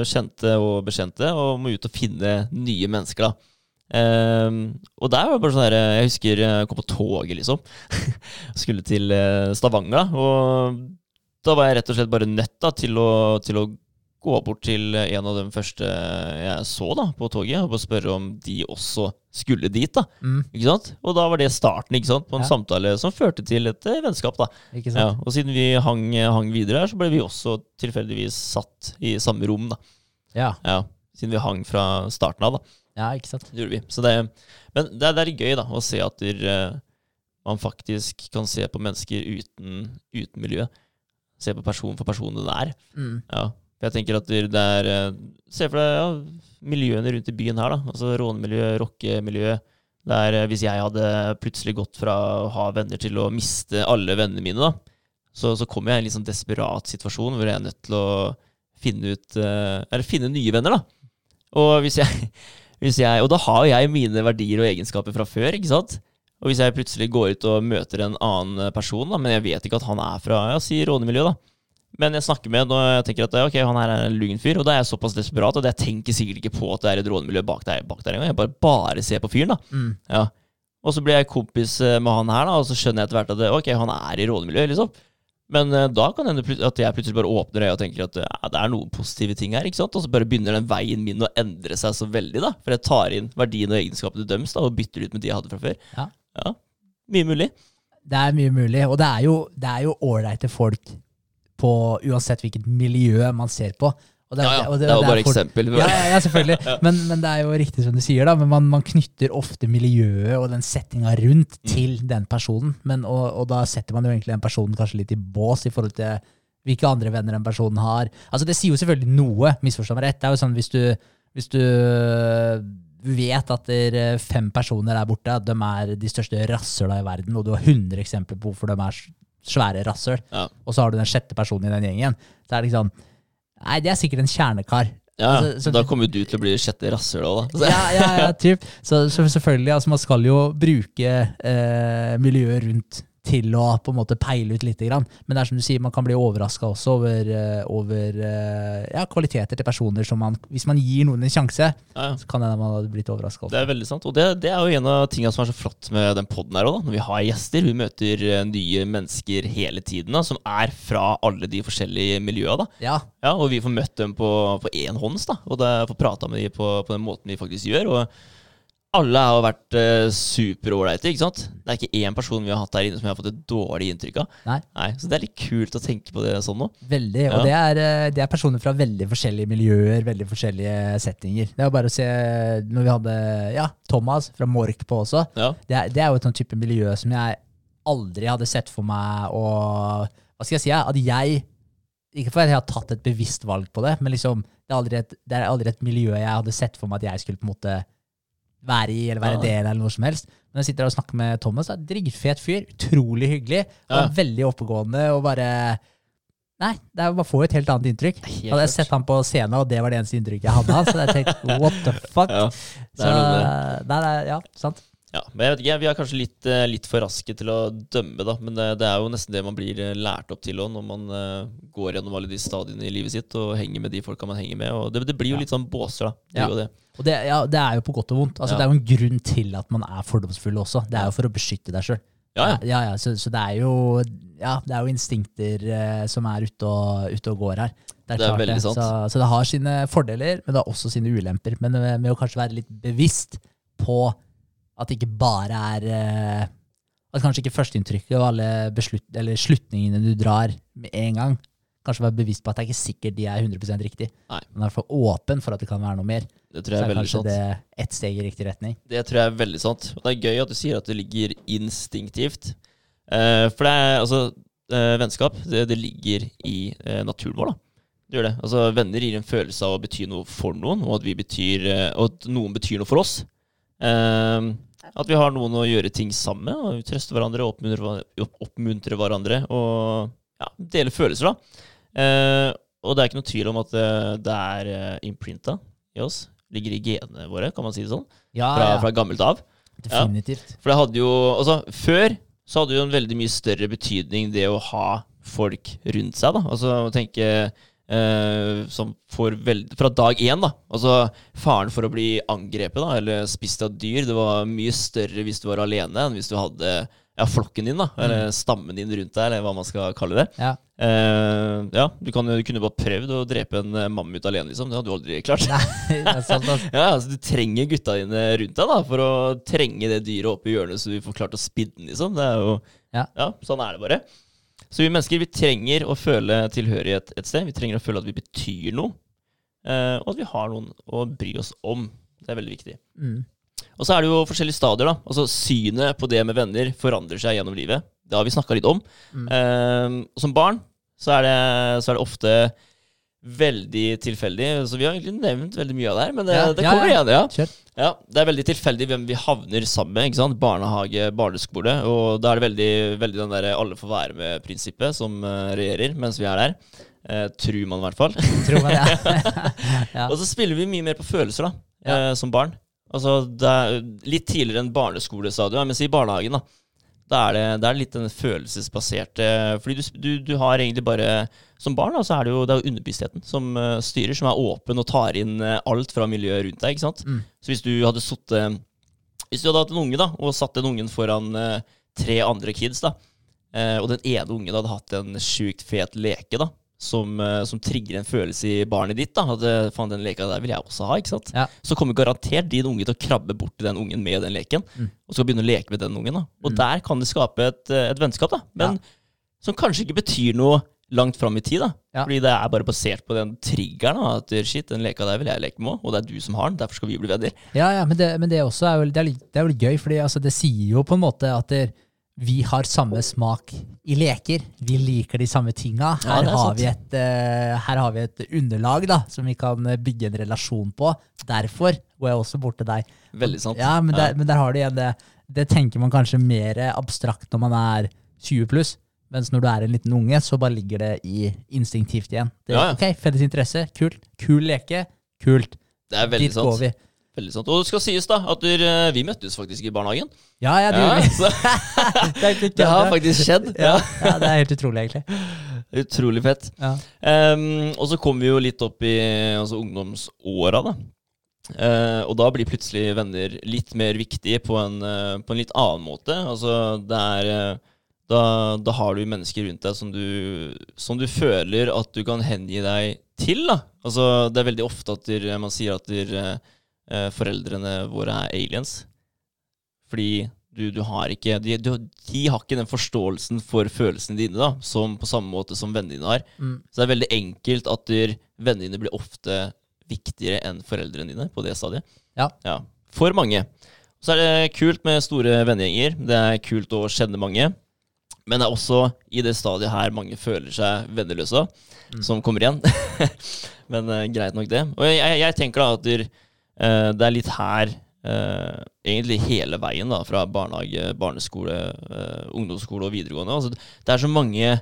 kjente og bekjente, og må ut og finne nye mennesker, da. Um, og der var det bare sånn her Jeg husker jeg kom på toget, liksom. [LAUGHS] Skulle til eh, Stavanger. Og da var jeg rett og slett bare nødt da, til å, til å gå bort til en av de første jeg så da, på toget, og spørre om de også skulle dit. da, Mm. ikke sant? Og da var det starten ikke sant, på en Ja. samtale som førte til et eh, vennskap. da. Ikke sant? Ja, og siden vi hang, hang videre her, så ble vi også tilfeldigvis satt i samme rom. da. Ja, Ja, Siden vi hang fra starten av. da. ja ikke sant? Det gjorde vi. Så det, men det, det er gøy da, å se at der, eh, man faktisk kan se på mennesker uten, uten miljø. Se på person for person den er. Mm. Ja, for jeg tenker at det er eh, Se for deg ja, miljøene rundt i byen her, da. Altså rånemiljø, rockemiljø. Det er, eh, hvis jeg hadde plutselig gått fra å ha venner til å miste alle vennene mine, da, så, så kommer jeg i en litt sånn desperat situasjon hvor jeg er nødt til å finne ut eh, Eller finne nye venner, da. Og hvis jeg, [LAUGHS] hvis jeg Og da har jeg mine verdier og egenskaper fra før, ikke sant? Og hvis jeg plutselig går ut og møter en annen person, da, men jeg vet ikke at han er fra ja, si rånemiljø, da. Men jeg snakker med og jeg tenker at ok, han her er en lugn fyr, og da er jeg såpass desperat at jeg tenker sikkert ikke på at det er et rånemiljø bak der, bak der engang. Jeg bare, bare ser på fyren, da. Mm. Ja. Og så blir jeg kompis eh, med han her, da, og så skjønner jeg etter hvert at ok, han er i rånemiljøet, liksom. Men eh, da kan det hende at jeg plutselig bare åpner øya og tenker at ja, det er noen positive ting her. ikke sant? Og så bare begynner den veien min å endre seg så veldig. da. For jeg tar inn verdien og egenskapene da, og bytter ut med de jeg hadde fra før. Ja. ja. Mye mulig. Det er mye mulig, og det er jo ålreite folk på uansett hvilket miljø man ser på. Og Ja, ja. og Det var bare for... eksempel. Ja, ja, selvfølgelig. [LAUGHS] Men, men det er jo riktig som du sier, da. Men man, man knytter ofte miljøet og den settinga rundt Mm. til den personen. Men, og, og da setter man jo egentlig den personen kanskje litt i bås i forhold til hvilke andre venner den personen har. Altså Det sier jo selvfølgelig noe, misforstå meg rett. Det er jo sånn hvis du, hvis du øh, vet at det er fem personer der borte, at de er de største rasshøla i verden, og du har 100 eksempler på hvorfor de er svære rasshøl, Ja. og så har du den sjette personen i den gjengen, så er det liksom Nei, det er sikkert en kjernekar. Ja, Altså, så- Da kommer jo du til å bli sjette rasshøl òg, da. Ja, ja, ja, typ. Så, så selvfølgelig, altså man skal jo bruke eh, miljøet rundt til å på en måte peile ut litt. Grann. Men det er som du sier, man kan bli overraska også over, eh, over eh, ja, kvaliteter til personer som man Hvis man gir noen en sjanse, Ja, så kan det hende man hadde blitt overraska Det er veldig sant. Og det, det er jo en av tingene som er så flott med den poden her òg, når vi har gjester. Vi møter eh, nye mennesker hele tiden da, som er fra alle de forskjellige miljøene. Ja, Ja, og vi får møtt dem på, på enhånds, da. Og får prata med dem på, på den måten vi faktisk gjør. Og alle har vært uh, superålreite, ikke sant. Det er ikke én person vi har hatt her inne som jeg har fått et dårlig inntrykk av. Nei. Nei Så det er litt kult å tenke på det sånn nå. veldig. Ja. Og det er, eh, det er personer fra veldig forskjellige miljøer, veldig forskjellige settinger. Det er jo bare å se når vi hadde ja, Thomas fra Mork på også. Ja. Det er, det er jo et sånt type miljø som jeg aldri hadde sett for meg å Hva skal jeg si? At jeg Ikke for at jeg har tatt et bevisst valg på det, men liksom, det, er aldri et, det er aldri et miljø jeg hadde sett for meg at jeg skulle på en måte være i, eller være Ja. del eller noe som helst. Men jeg sitter og snakker med Thomas. Er Dritfet fyr. Utrolig hyggelig. Ja. Og veldig oppegående. Og bare Nei, det er bare får få et helt annet inntrykk. Helt Hadde jeg sett han på scenen, og det var det eneste inntrykket jeg hadde så jeg tenkte [LAUGHS] what the fuck? Ja, det så, er noe det. nei, nei, ja, sant. Ja, men jeg vet ikke, Vi er kanskje litt, eh, litt for raske til å dømme, da. Men det, det er jo nesten det man blir eh, lært opp til også, når man uh, går gjennom alle de stadiene i livet sitt og henger med de folka man henger med. Og det, det blir jo litt sånn båser, da. Det Ja. Og det, ja, det er jo på godt og vondt. Altså, Ja. Det er jo en grunn til at man er fordomsfull også. Det er jo for å beskytte deg sjøl. Ja, ja. ja, ja, så, så det er jo ja, det er jo instinkter eh, som er ute og, ute og går her. Det er, Det er veldig sant. Så, så det har sine fordeler, men det har også sine ulemper. Men med, med å kanskje være litt bevisst på at det ikke bare er eh, At kanskje ikke førsteinntrykket og alle beslut, eller slutningene du drar med en gang, kanskje være bevisst på at det er ikke sikkert de er 100 riktig. Nei. Men i hvert fall åpen for at det kan være noe mer. Det Så tror jeg er er veldig sant. det ett steg i riktig retning. Det tror jeg er veldig sant. Og det er gøy at du sier at det ligger instinktivt. Eh, for det er altså eh, Vennskap, det, det ligger i eh, naturen vår, da. Det gjør det. Altså, venner gir en følelse av å bety noe for noen, og at, vi betyr, eh, og at noen betyr noe for oss. Eh, at vi har noen å gjøre ting sammen med, og trøste hverandre, oppmuntre, hva- opp- oppmuntre hverandre og ja, dele følelser, da. Eh, og det er ikke noe tvil om at det er imprinta i oss. Ligger i genene våre, kan man si det sånn. Ja, Fra, ja, fra gammelt av. definitivt. For det hadde jo Altså, før så hadde jo en veldig mye større betydning det å ha folk rundt seg, da. Altså å tenke eh, som får veld, Fra dag én, da. Altså faren for å bli angrepet, da, eller spist av dyr, det var mye større hvis du var alene, enn hvis du hadde ja, flokken din, da. Eller stammen din rundt deg, eller hva man skal kalle det. Ja. Uh, ja, du, kan, du kunne bare prøvd å drepe en eh, mammut alene, liksom. Det hadde du aldri klart. Nei, det er sant, altså. [LAUGHS] Ja, altså Du trenger gutta dine rundt deg da for å trenge det dyret opp i hjørnet, så du får klart å spidde den. liksom. Det er jo, Ja. Sånn er det bare. Så vi mennesker vi trenger å føle tilhørighet et sted. Vi trenger å føle at vi betyr noe, uh, og at vi har noen å bry oss om. Det er veldig viktig. Mm. Og så er det jo forskjellige stadier. da. Altså Synet på det med venner forandrer seg gjennom livet. Det har vi snakka litt om. Mm. Eh, som barn så er, det, så er det ofte veldig tilfeldig. Så vi har egentlig nevnt veldig mye av det her, men det, Ja, det kommer ja. igjen. ja. Kjør. Ja, Det er veldig tilfeldig hvem vi havner sammen med. ikke sant? Barnehage, barneskole. Og da er det veldig, veldig den der alle får være med-prinsippet som eh, regjerer mens vi er der. Eh, tror man i hvert fall. Tror man. Ja. [LAUGHS] [LAUGHS] Og så spiller vi mye mer på følelser da, eh, som barn. Altså, det er Litt tidligere enn barneskolestadiet, men si barnehagen. da. Da er det, det er litt den følelsesbaserte Fordi du, du, du har egentlig bare Som barn da, så er det jo, det er jo underbevisstheten som eh, styrer, som er åpen og tar inn eh, alt fra miljøet rundt deg. ikke sant? Mm. Så hvis du hadde sittet Hvis du hadde hatt en unge da, og satt den ungen foran eh, tre andre kids, da, eh, og den ene ungen hadde hatt en sjukt fet leke da, som, eh, som trigger en følelse i barnet ditt, da, at eh, faen, den leka der vil jeg også ha, ikke sant? Ja. så kommer garantert din unge til å krabbe bort til den ungen med den leken, Mm. og skal begynne å leke med den ungen. da. Og Mm. der kan det skape et, eh, et vennskap, da, men som kanskje ikke betyr noe langt fram i tid. da. Ja. Fordi det er bare basert på den triggeren. da, At shit, den leka der vil jeg leke med òg, og det er du som har den. Derfor skal vi bli venner. Ja, ja, men det, men det også er vel, det er det er vel, gøy, fordi altså, det sier jo på en måte at det, vi har samme smak i leker. Vi liker de samme tinga. Her, er har vi et, uh, her har vi et underlag da, som vi kan bygge en relasjon på. Derfor går jeg også bort til deg. Veldig sant. Ja, men, Der, men der har du igjen det. Det tenker man kanskje mer abstrakt når man er 20 pluss. Mens når du er en liten unge, så bare ligger det i instinktivt igjen. Det, Ja, ja. Ok, Felles interesse, kult. Kul leke, kult. Det er veldig Dit går vi. Veldig sant. Og det skal sies da at eh, vi møttes faktisk i barnehagen. Ja, ja, det Ja, gjorde vi. [LAUGHS] Det, er [LAUGHS] det har faktisk skjedd. ja, ja, det er helt utrolig, egentlig. [LAUGHS] Utrolig fett. Ja. Um, og så kom vi jo litt opp i altså, ungdomsåra, da. Uh, og da blir plutselig venner litt mer viktige på en, uh, på en litt annen måte. Altså, det er uh, da, da har du mennesker rundt deg som du, som du føler at du kan hengi deg til. Da. Altså, det er veldig ofte at der, man sier at der, eh, foreldrene våre er aliens. Fordi du, du har ikke de, du, de har ikke den forståelsen for følelsene dine da, som på samme måte som vennene dine har. Mm. Så det er veldig enkelt at der, vennene dine blir ofte viktigere enn foreldrene dine på det stadiet. Ja. For mange. Så er det kult med store vennegjenger. Det er kult å kjenne mange. Men det er også i det stadiet her mange føler seg venneløse, Mm. som kommer igjen. [LAUGHS] Men uh, greit nok, det. Og jeg, jeg, tenker da at der, det er litt her eh, egentlig hele veien, da, fra barnehage, barneskole, eh, ungdomsskole og videregående. Altså, det er så mange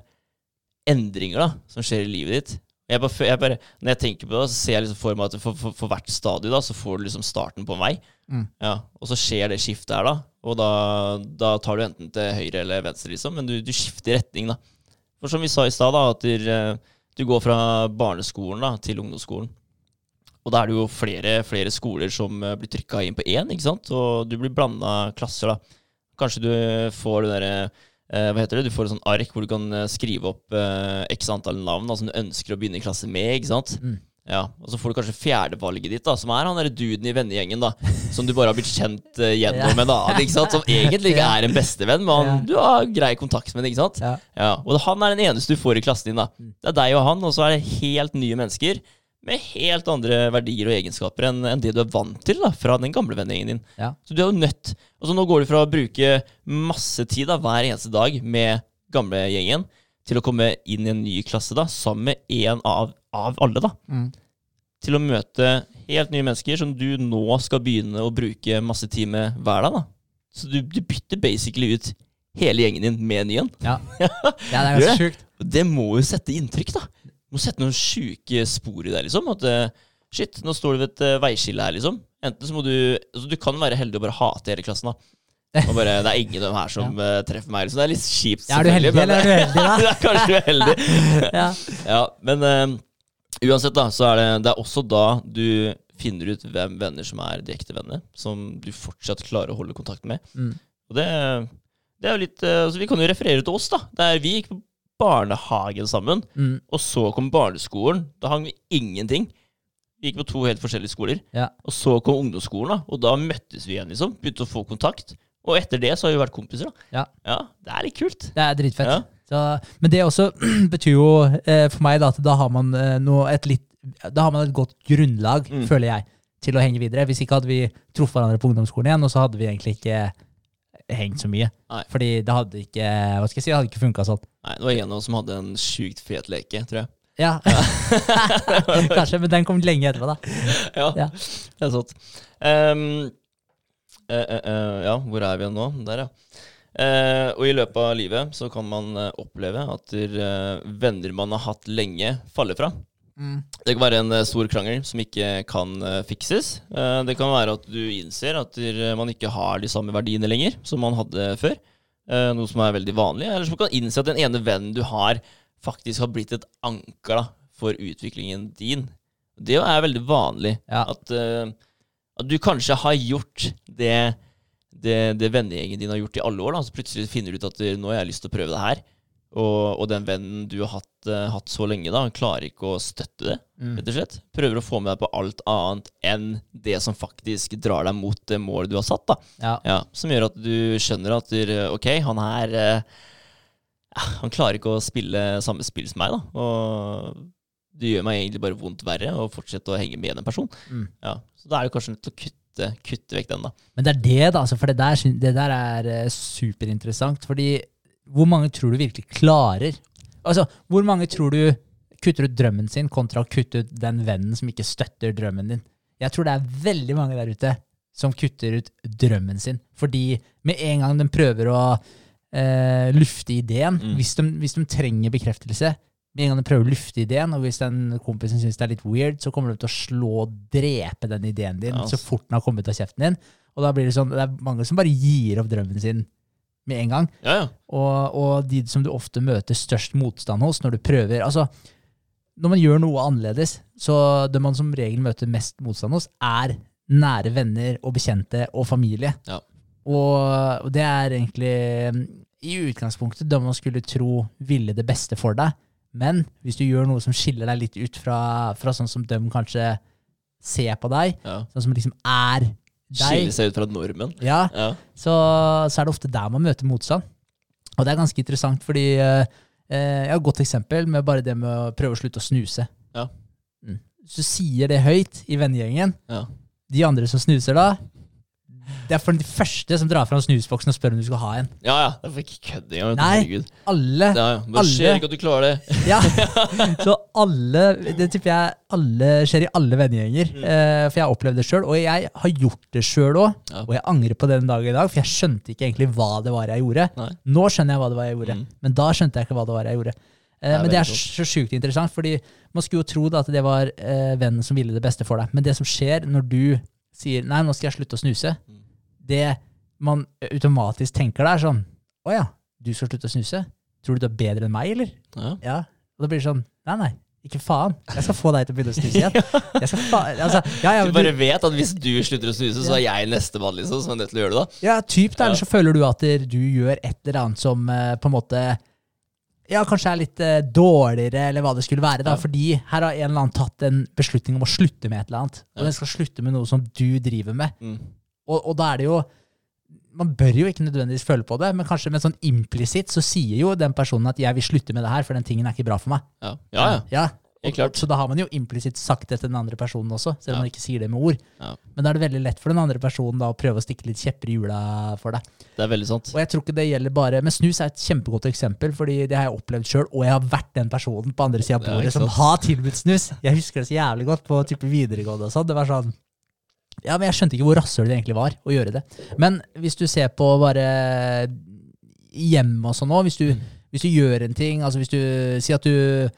endringer da, som skjer i livet ditt. Jeg bare, jeg bare, når jeg tenker på det, så ser jeg liksom for meg at for, for, for hvert stadie da, så får du liksom starten på en vei. Mm. Ja, og så skjer det skiftet her, da. Og da, da tar du enten til høyre eller venstre, liksom. Men du, du skifter retning, da. For som vi sa i stad, at eh, du går fra barneskolen da, til ungdomsskolen. Og da er det jo flere, flere skoler som eh, blir trykka inn på én, ikke sant? og du blir blanda klasser, da. Kanskje du får det derre eh, Hva heter det? Du får et sånt ark hvor du kan eh, skrive opp x antall navn da, som du ønsker å begynne i klasse med, ikke sant? Mm. Ja, Og så får du kanskje fjerdevalget ditt, da, som er han derre duden i vennegjengen, da. Som du bare har blitt kjent eh, gjennom en annen, ikke sant? som egentlig ikke er en bestevenn, men han, du har grei kontakt med, ikke sant? Ja. Ja, Og han er den eneste du får i klassen din. da. Mm. Det er deg og han, og så er det helt nye mennesker med helt andre verdier og egenskaper enn enn det du er vant til da, fra den gamle vennegjengen din. Ja. Så du er jo nødt Altså Nå går du fra å bruke masse tid da, hver eneste dag med gamlegjengen til å komme inn i en ny klasse da, sammen med en av, av alle. da. Mm. Til å møte helt nye mennesker som du nå skal begynne å bruke masse tid med hver dag. da. Så du, du bytter basically ut hele gjengen din med en ny en. Ja. [LAUGHS] ja, det er ganske sjukt. Det må jo sette inntrykk, da. Må sette noen sjuke spor i deg, liksom. At eh, shit, nå står du ved et eh, veiskille her, liksom. Enten så må du altså, Du kan være heldig og bare hate hele klassen, da. [LAUGHS] Og bare, det er ingen av dem her som ja. treffer meg. Liksom. Det er litt kjipt, Ja, er du heldig, men- eller er du heldig, da? [LAUGHS] det er kanskje du er heldig. [LAUGHS] Ja. Ja, men eh, uansett, da, så er det, det er også da du finner ut hvem venner som er direkte venner, som du fortsatt klarer å holde kontakt med. Mm. Og det, det er jo litt eh, altså Vi kan jo referere til oss, da. Der vi gikk på barnehagen sammen, Mm. og så kom barneskolen. Da hang vi ingenting. Vi gikk på to helt forskjellige skoler. Ja. Og så kom ungdomsskolen, da, og da møttes vi igjen, liksom. Begynte å få kontakt. Og etter det så har vi vært kompiser, da. Ja. Det er litt kult. Det er dritfett. Ja. Så, men det også [CLEARS THROAT] betyr jo eh, for meg da, at da har man eh, noe, et litt Da har man et godt grunnlag, Mm. føler jeg, til å henge videre. Hvis ikke hadde vi truffet hverandre på ungdomsskolen igjen, og så hadde vi egentlig ikke hengt så mye. Nei. Fordi det hadde ikke Hva skal jeg si, det hadde ikke funka sånn. Nei, det var en av oss som hadde en sjukt fet leke, tror jeg. Ja, [LAUGHS] kanskje, men den kom lenge etterpå, da. Ja, Ja. det er sant. Um, uh, uh, uh, ja, hvor er vi nå? Der, ja. Og i løpet av livet så kan man oppleve at der, venner man har hatt lenge, faller fra. Mm. Det kan være en stor krangel som ikke kan fikses. Det kan være at du innser at der, man ikke har de samme verdiene lenger som man hadde før. Eh, noe som er veldig vanlig. Eller som kan innse at den ene vennen du har, faktisk har blitt et anker da, for utviklingen din. Det er veldig vanlig. Ja. At, eh, at du kanskje har gjort det, det, det vennegjengen din har gjort i alle år. Da. Så plutselig finner du ut at eh, nå har jeg lyst til å prøve det her. Og, og den vennen du har hatt, uh, hatt så lenge, da, klarer ikke å støtte det. Mm. rett og slett. Prøver å få med deg på alt annet enn det som faktisk drar deg mot det målet du har satt. da. Ja. Ja, Som gjør at du skjønner at du, ok, han her uh, Han klarer ikke å spille samme spill som meg, da. Og det gjør meg egentlig bare vondt verre å fortsette å henge med en person. Mm. Ja, Så da er det kanskje nødt til å kutte, kutte vekk den, da. Men det er det, da. Altså, for det der, det der er eh, superinteressant. Fordi hvor mange tror du virkelig klarer Altså, hvor mange tror du kutter ut drømmen sin, kontra å kutte ut den vennen som ikke støtter drømmen din? Jeg tror det er veldig mange der ute som kutter ut drømmen sin. Fordi med en gang de prøver å eh, lufte ideen, Mm. hvis, de, hvis de trenger bekreftelse med en gang de prøver å lufte ideen, og hvis den kompisen syns det er litt weird, så kommer de til å slå og drepe den ideen din yes. så fort den har kommet av kjeften din. Og da blir det sånn, det er mange som bare gir opp drømmen sin med en gang. Ja, ja. Og, og de som du ofte møter størst motstand hos når du prøver Altså, når man gjør noe annerledes, så det man som regel møter mest motstand hos, er nære venner og bekjente og familie. Ja. Og, og det er egentlig i utgangspunktet det man skulle tro ville det beste for deg. Men hvis du gjør noe som skiller deg litt ut fra, fra sånn som de kanskje ser på deg, sånn som liksom er Skille seg ut fra normen. ja, Ja. så, så er det ofte der man møter motstand. Og det er ganske interessant, fordi eh, eh, jeg har et godt eksempel med bare det med å prøve å slutte å snuse. Ja. Mm. Hvis du sier det høyt i vennegjengen, Ja. de andre som snuser da, det er for de første som drar fram snusboksen og spør om du skal ha en. Ja, ja. Det er ikke kødd engang. Nei. Herregud. Alle. Ja, ja. Det Alle. skjer ikke at du klarer det. [LAUGHS] Ja. [LAUGHS] Så alle Det tipper jeg alle skjer i alle vennegjenger. Eh, for jeg har opplevd det sjøl, og jeg har gjort det sjøl òg. Ja. Og jeg angrer på den dag i dag, for jeg skjønte ikke egentlig hva det var jeg gjorde. Nei. Nå skjønner jeg hva det var jeg gjorde, Mm. men da skjønte jeg ikke hva det var jeg gjorde. Er men det er så sjukt interessant, fordi man skulle jo tro da at det var eh, vennen som ville det beste for deg. Men det som skjer når du sier 'nei, nå skal jeg slutte å snuse', Mm. det man automatisk tenker er sånn 'å ja, du skal slutte å snuse'? Tror du du er bedre enn meg, eller? Ja. Ja. Og da blir det sånn Nei, nei, ikke faen. Jeg skal få deg til å begynne å snuse igjen. [LAUGHS] Altså, ja, ja, Du bare du, vet at hvis du slutter å snuse, så er jeg nestemann liksom, som er nødt til å gjøre det. da. ja, typ da, Ja. Så føler du at du gjør et eller annet som eh, på en måte ja, kanskje er litt eh, dårligere, eller hva det skulle være. da, Ja. Fordi her har en eller annen tatt en beslutning om å slutte med et eller annet. Og Ja. den skal slutte med noe som du driver med. Mm. Og, og da er det jo Man bør jo ikke nødvendigvis føle på det, men kanskje med sånn implisitt så sier jo den personen at 'jeg vil slutte med det her, for den tingen er ikke bra for meg'. Ja, ja. ja. Ja, og-. Så da har man jo implisitt sagt det til den andre personen også, selv om Ja. man ikke sier det med ord. Ja. Men da er det veldig lett for den andre personen da å prøve å stikke litt kjepper i hjula for deg. Det er veldig sant. Og jeg tror ikke det gjelder bare Men snus er et kjempegodt eksempel, fordi det har jeg opplevd sjøl, og jeg har vært den personen på andre sida av bordet som har tilbudt snus. Jeg husker det så jævlig godt på type videregående og sånn. Det var sånn Ja, men jeg skjønte ikke hvor rasshøl det egentlig var å gjøre det. Men hvis du ser på bare hjemme og sånn òg, hvis, du- hvis du gjør en ting Altså hvis du sier at du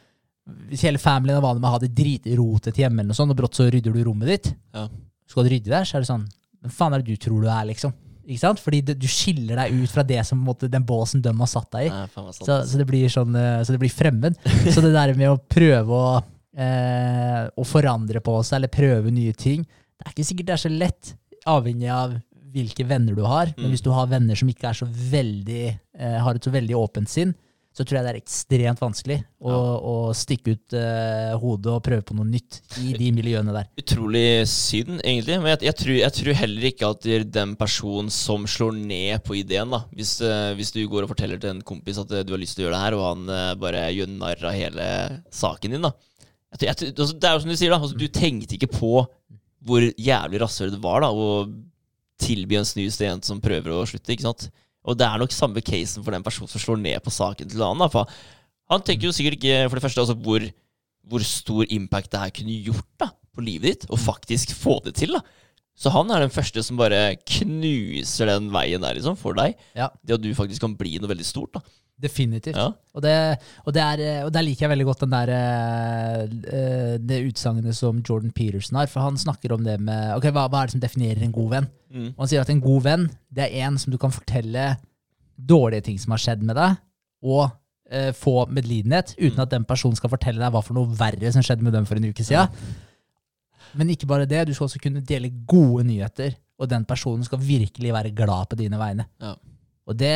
Hvis hele familien er vant med å ha det dritrotete hjemme, eller noe sånt, og brått så rydder du rommet ditt, Ja. skal du rydde der, så er det sånn Hvem faen er det du tror du er, liksom? Ikke sant? Fordi det, du skiller deg ut fra det som måte, den båsen de har satt deg i. Nei, sant. Så, så det blir sånn eh, Så det blir fremmed. Så det der med å prøve å, eh, å forandre på seg, eller prøve nye ting, det er ikke sikkert det er så lett, avhengig av hvilke venner du har. Men Mm. hvis du har venner som ikke er så veldig eh, har et så veldig åpent sinn, så tror jeg det er ekstremt vanskelig å, å stikke ut uh, hodet og prøve på noe nytt i de miljøene der. Utrolig synd, egentlig. Men jeg, jeg, tror, jeg tror heller ikke at det er den personen som slår ned på ideen, da. Hvis, uh, hvis du går og forteller til en kompis at eh, du har lyst til å gjøre det her, og han bare gjør narr av hele saken din, da. Jeg, jeg, altså, det er jo som du sier, da. Altså, du tenkte ikke på hvor jævlig rasshøl det var da, å tilby en snus til en som prøver å slutte. ikke sant? Og det er nok samme casen for den personen som slår ned på saken til en annen. for Han tenker jo sikkert ikke for det første altså, hvor, hvor stor impact det her kunne gjort da, på livet ditt, og faktisk få det til. da. Så han er den første som bare knuser den veien der liksom, for deg. Ja. Det at du faktisk kan bli noe veldig stort. da. Definitivt. Ja. Og, det, og, det er, og der liker jeg veldig godt den der, eh, eh, det utsagnet som Jordan Peterson har. For han snakker om det med Ok, hva, hva er det som definerer en god venn? Mm. Og han sier at en god venn det er en som du kan fortelle dårlige ting som har skjedd med deg, og eh, få medlidenhet, uten at den personen skal fortelle deg hva for noe verre som skjedde med dem for en uke siden. Men ikke bare det, du skal også kunne dele gode nyheter, og den personen skal virkelig være glad på dine vegne. Ja. Og det,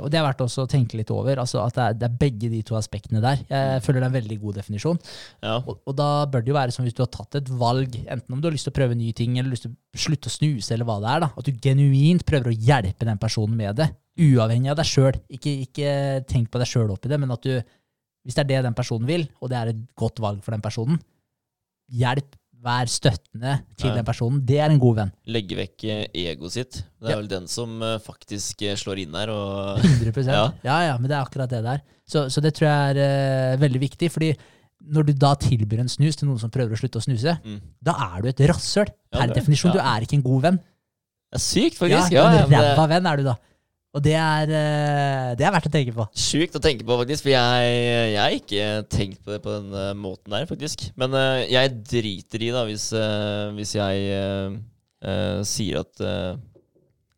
og det er verdt også å tenke litt over, altså at det er, det er begge de to aspektene der. Jeg føler det er en veldig god definisjon. Ja. Og, og da bør det jo være som hvis du har tatt et valg, enten om du har lyst til å prøve nye ting, eller lyst til å slutte å snuse, eller hva det er, da, at du genuint prøver å hjelpe den personen med det, uavhengig av deg sjøl. Ikke, ikke tenk på deg sjøl oppi det, men at du, hvis det er det den personen vil, og det er et godt valg for den personen, hjelp, vær støttende til Ja. den personen. Det er en god venn. Legge vekk eh, egoet sitt. Det er Ja. vel den som eh, faktisk eh, slår inn her. Og 100 [LAUGHS] [LAUGHS] ja. Ja. ja, men det er akkurat det der. Så, så det tror jeg er uh, veldig viktig, fordi når du da tilbyr en snus til noen som prøver å slutte å snuse, Mm. da er du et rasshøl. Per er- definisjon. Du er ikke en god venn. Det er sykt, Ja, faktisk. Ja, en ræva venn er du da. Og det er, eh, det er verdt å tenke på. Sjukt å tenke på, faktisk. For jeg, jeg har ikke tenkt på det på den eh, måten der, faktisk. Men eh, jeg driter i, da, hvis, hvis jeg uh, sier at uh,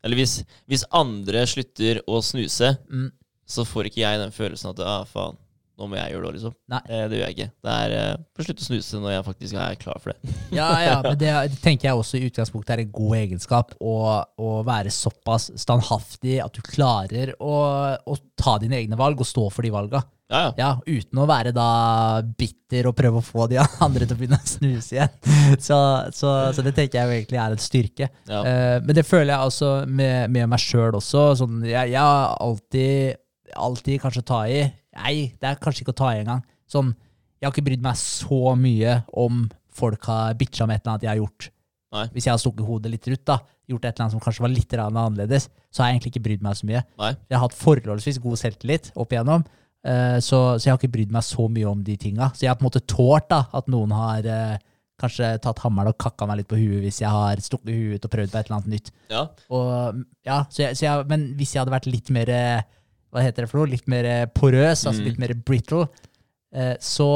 Eller hvis, hvis andre slutter å snuse, Mm. så får ikke jeg den følelsen at ah, faen, nå må jeg gjøre det òg, liksom. Nei. Eh, det gjør jeg ikke. Det er eh, Slutt å snuse når jeg faktisk er klar for det. [LAUGHS] Ja, ja, men det, tenker jeg også i utgangspunktet er en god egenskap. Å, være såpass standhaftig at du klarer å, å ta dine egne valg og stå for de valga. Ja, ja. Ja, uten å være da bitter og prøve å få de [LAUGHS] andre til å begynne å snuse igjen. Så, så, så det tenker jeg egentlig er en styrke. ja. Uh, men det føler jeg også med, med meg sjøl også. Sånn, jeg har alltid, alltid kanskje ta i. Nei, det er kanskje ikke å ta i engang. Sånn, jeg har ikke brydd meg så mye om folk har bitcha om et eller annet jeg har gjort Nei. Hvis jeg har stukket hodet litt ut, da, gjort et eller annet som kanskje var litt annerledes, så har jeg egentlig ikke brydd meg så mye. Nei. Jeg har hatt forholdsvis god selvtillit opp igjennom, eh, så, så jeg har ikke brydd meg så mye om de tinga. Så jeg har på en måte tålt da, at noen har eh, kanskje tatt hammeren og kakka meg litt på huet hvis jeg har stukket huet ut og prøvd på et eller annet nytt. Ja. Og, ja, så jeg, så jeg, men hvis jeg hadde vært litt mer eh, Hva heter det for noe? Litt mer eh, porøs, altså Mm. litt mer brittle, eh, så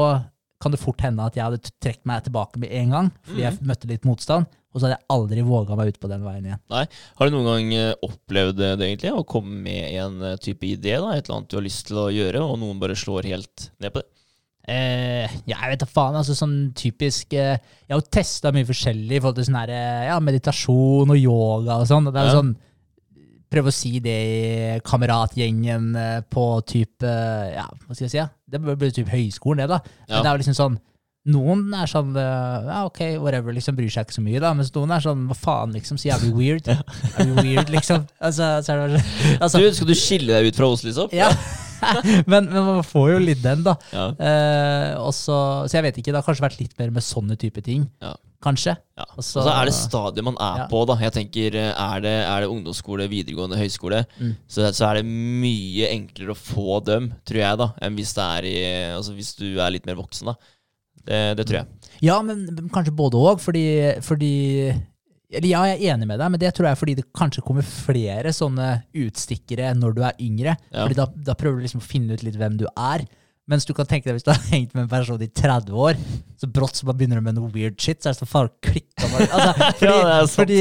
kan det fort hende at jeg hadde trukket meg tilbake med en gang, fordi jeg møtte litt motstand. Og så hadde jeg aldri våga meg ut på den veien igjen. Nei, Har du noen gang eh, opplevd det, egentlig? Å komme med en type idé, da, et eller annet du har lyst til å gjøre, og noen bare slår helt ned på det? Eh, ja, jeg vet da faen. altså sånn typisk eh, Jeg har jo testa mye forskjellig i forhold til sånn her, ja, meditasjon og yoga og sånn. og Det er jo Ja. sånn Prøve å si det i kameratgjengen eh, på type eh, Ja, hva skal jeg si? Ja? Det bør bli typ høyskolen, det, da. Men Ja. det er jo liksom sånn Noen er sånn eh, Ja, ok, whatever, liksom bryr seg ikke så mye, da. Mens noen er sånn Hva faen, liksom? Så jævlig weird. Er du weird, liksom? Altså, så det, altså Du, skal du skille deg ut fra oss, liksom? Ja. [LAUGHS] men, men man får jo litt den, da. Ja. Eh, og så, så jeg vet ikke, det har kanskje vært litt mer med sånne type ting. Ja. Kanskje. Ja. Og så- er det stadiet man er Ja. på, da. Jeg tenker, eh, Er det, er det ungdomsskole, videregående, høyskole, Mm. så, så er det mye enklere å få dem, tror jeg, da, enn hvis det i Altså hvis du er litt mer voksen, da. Det, det tror jeg. Ja, men, men kanskje både òg, fordi, fordi eller Ja, jeg er enig med deg, men det tror jeg er fordi det kanskje kommer flere sånne utstikkere når du er yngre. Ja. Fordi da, da prøver du liksom å finne ut litt hvem du er. Mens du kan tenke deg hvis du har hengt med en person i 30 år, så brått så bare begynner du med noe weird shit, så er det så faen klikka bare. Altså, [LAUGHS] fordi, Ja, fordi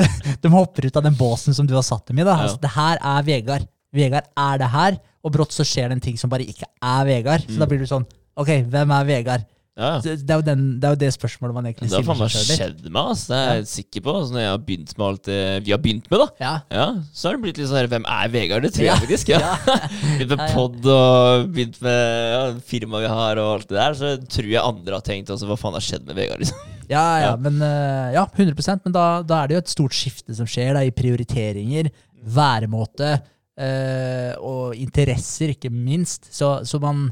de, de hopper ut av den båsen som du har satt dem i. da. Altså, det her er Vegard. Vegard er det her, og brått så skjer det en ting som bare ikke er Vegard. Så da blir du sånn Ok, hvem er Vegard? Ja, ja. Det, det, er jo den, det er jo det spørsmålet man egentlig Det har stiller faen seg skjedd med ass. Det er jeg sikker på. Altså, når jeg har begynt med alt det vi har begynt med, da. Ja. Ja, så har det blitt litt sånn her Hvem er Vegard? Det tror jeg faktisk. Ja. [LAUGHS] [LAUGHS] begynt med Ja, ja. pod og begynt med ja, firmaet vi har og alt det der. Så tror jeg andre har tenkt altså, hva faen har skjedd med Vegard? Liksom. [LAUGHS] Ja, ja, Ja. men eh, ja, 100% Men da, da er det jo et stort skifte som skjer da, i prioriteringer, væremåte øh, og interesser, ikke minst. Så, så man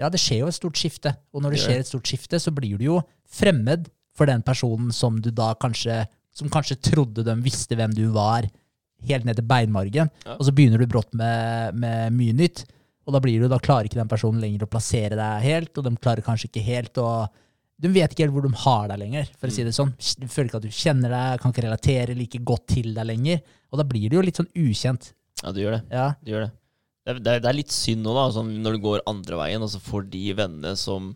Ja, det skjer jo et stort skifte. Og når det skjer et stort skifte, så blir du jo fremmed for den personen som du da kanskje Som kanskje trodde de visste hvem du var, helt ned til beinmargen. Ja. Og så begynner du brått med, med mye nytt. Og da blir du, da klarer ikke den personen lenger å plassere deg helt, og de klarer kanskje ikke helt å du vet ikke helt hvor de har deg lenger, for å si det sånn. Du føler ikke at du kjenner deg, kan ikke relatere like godt til deg lenger. Og da blir du jo litt sånn ukjent. Ja, du gjør det. Ja, Du gjør det. Det er, det, er, det litt synd nå, da, sånn, når du går andre veien, og så får de vennene som,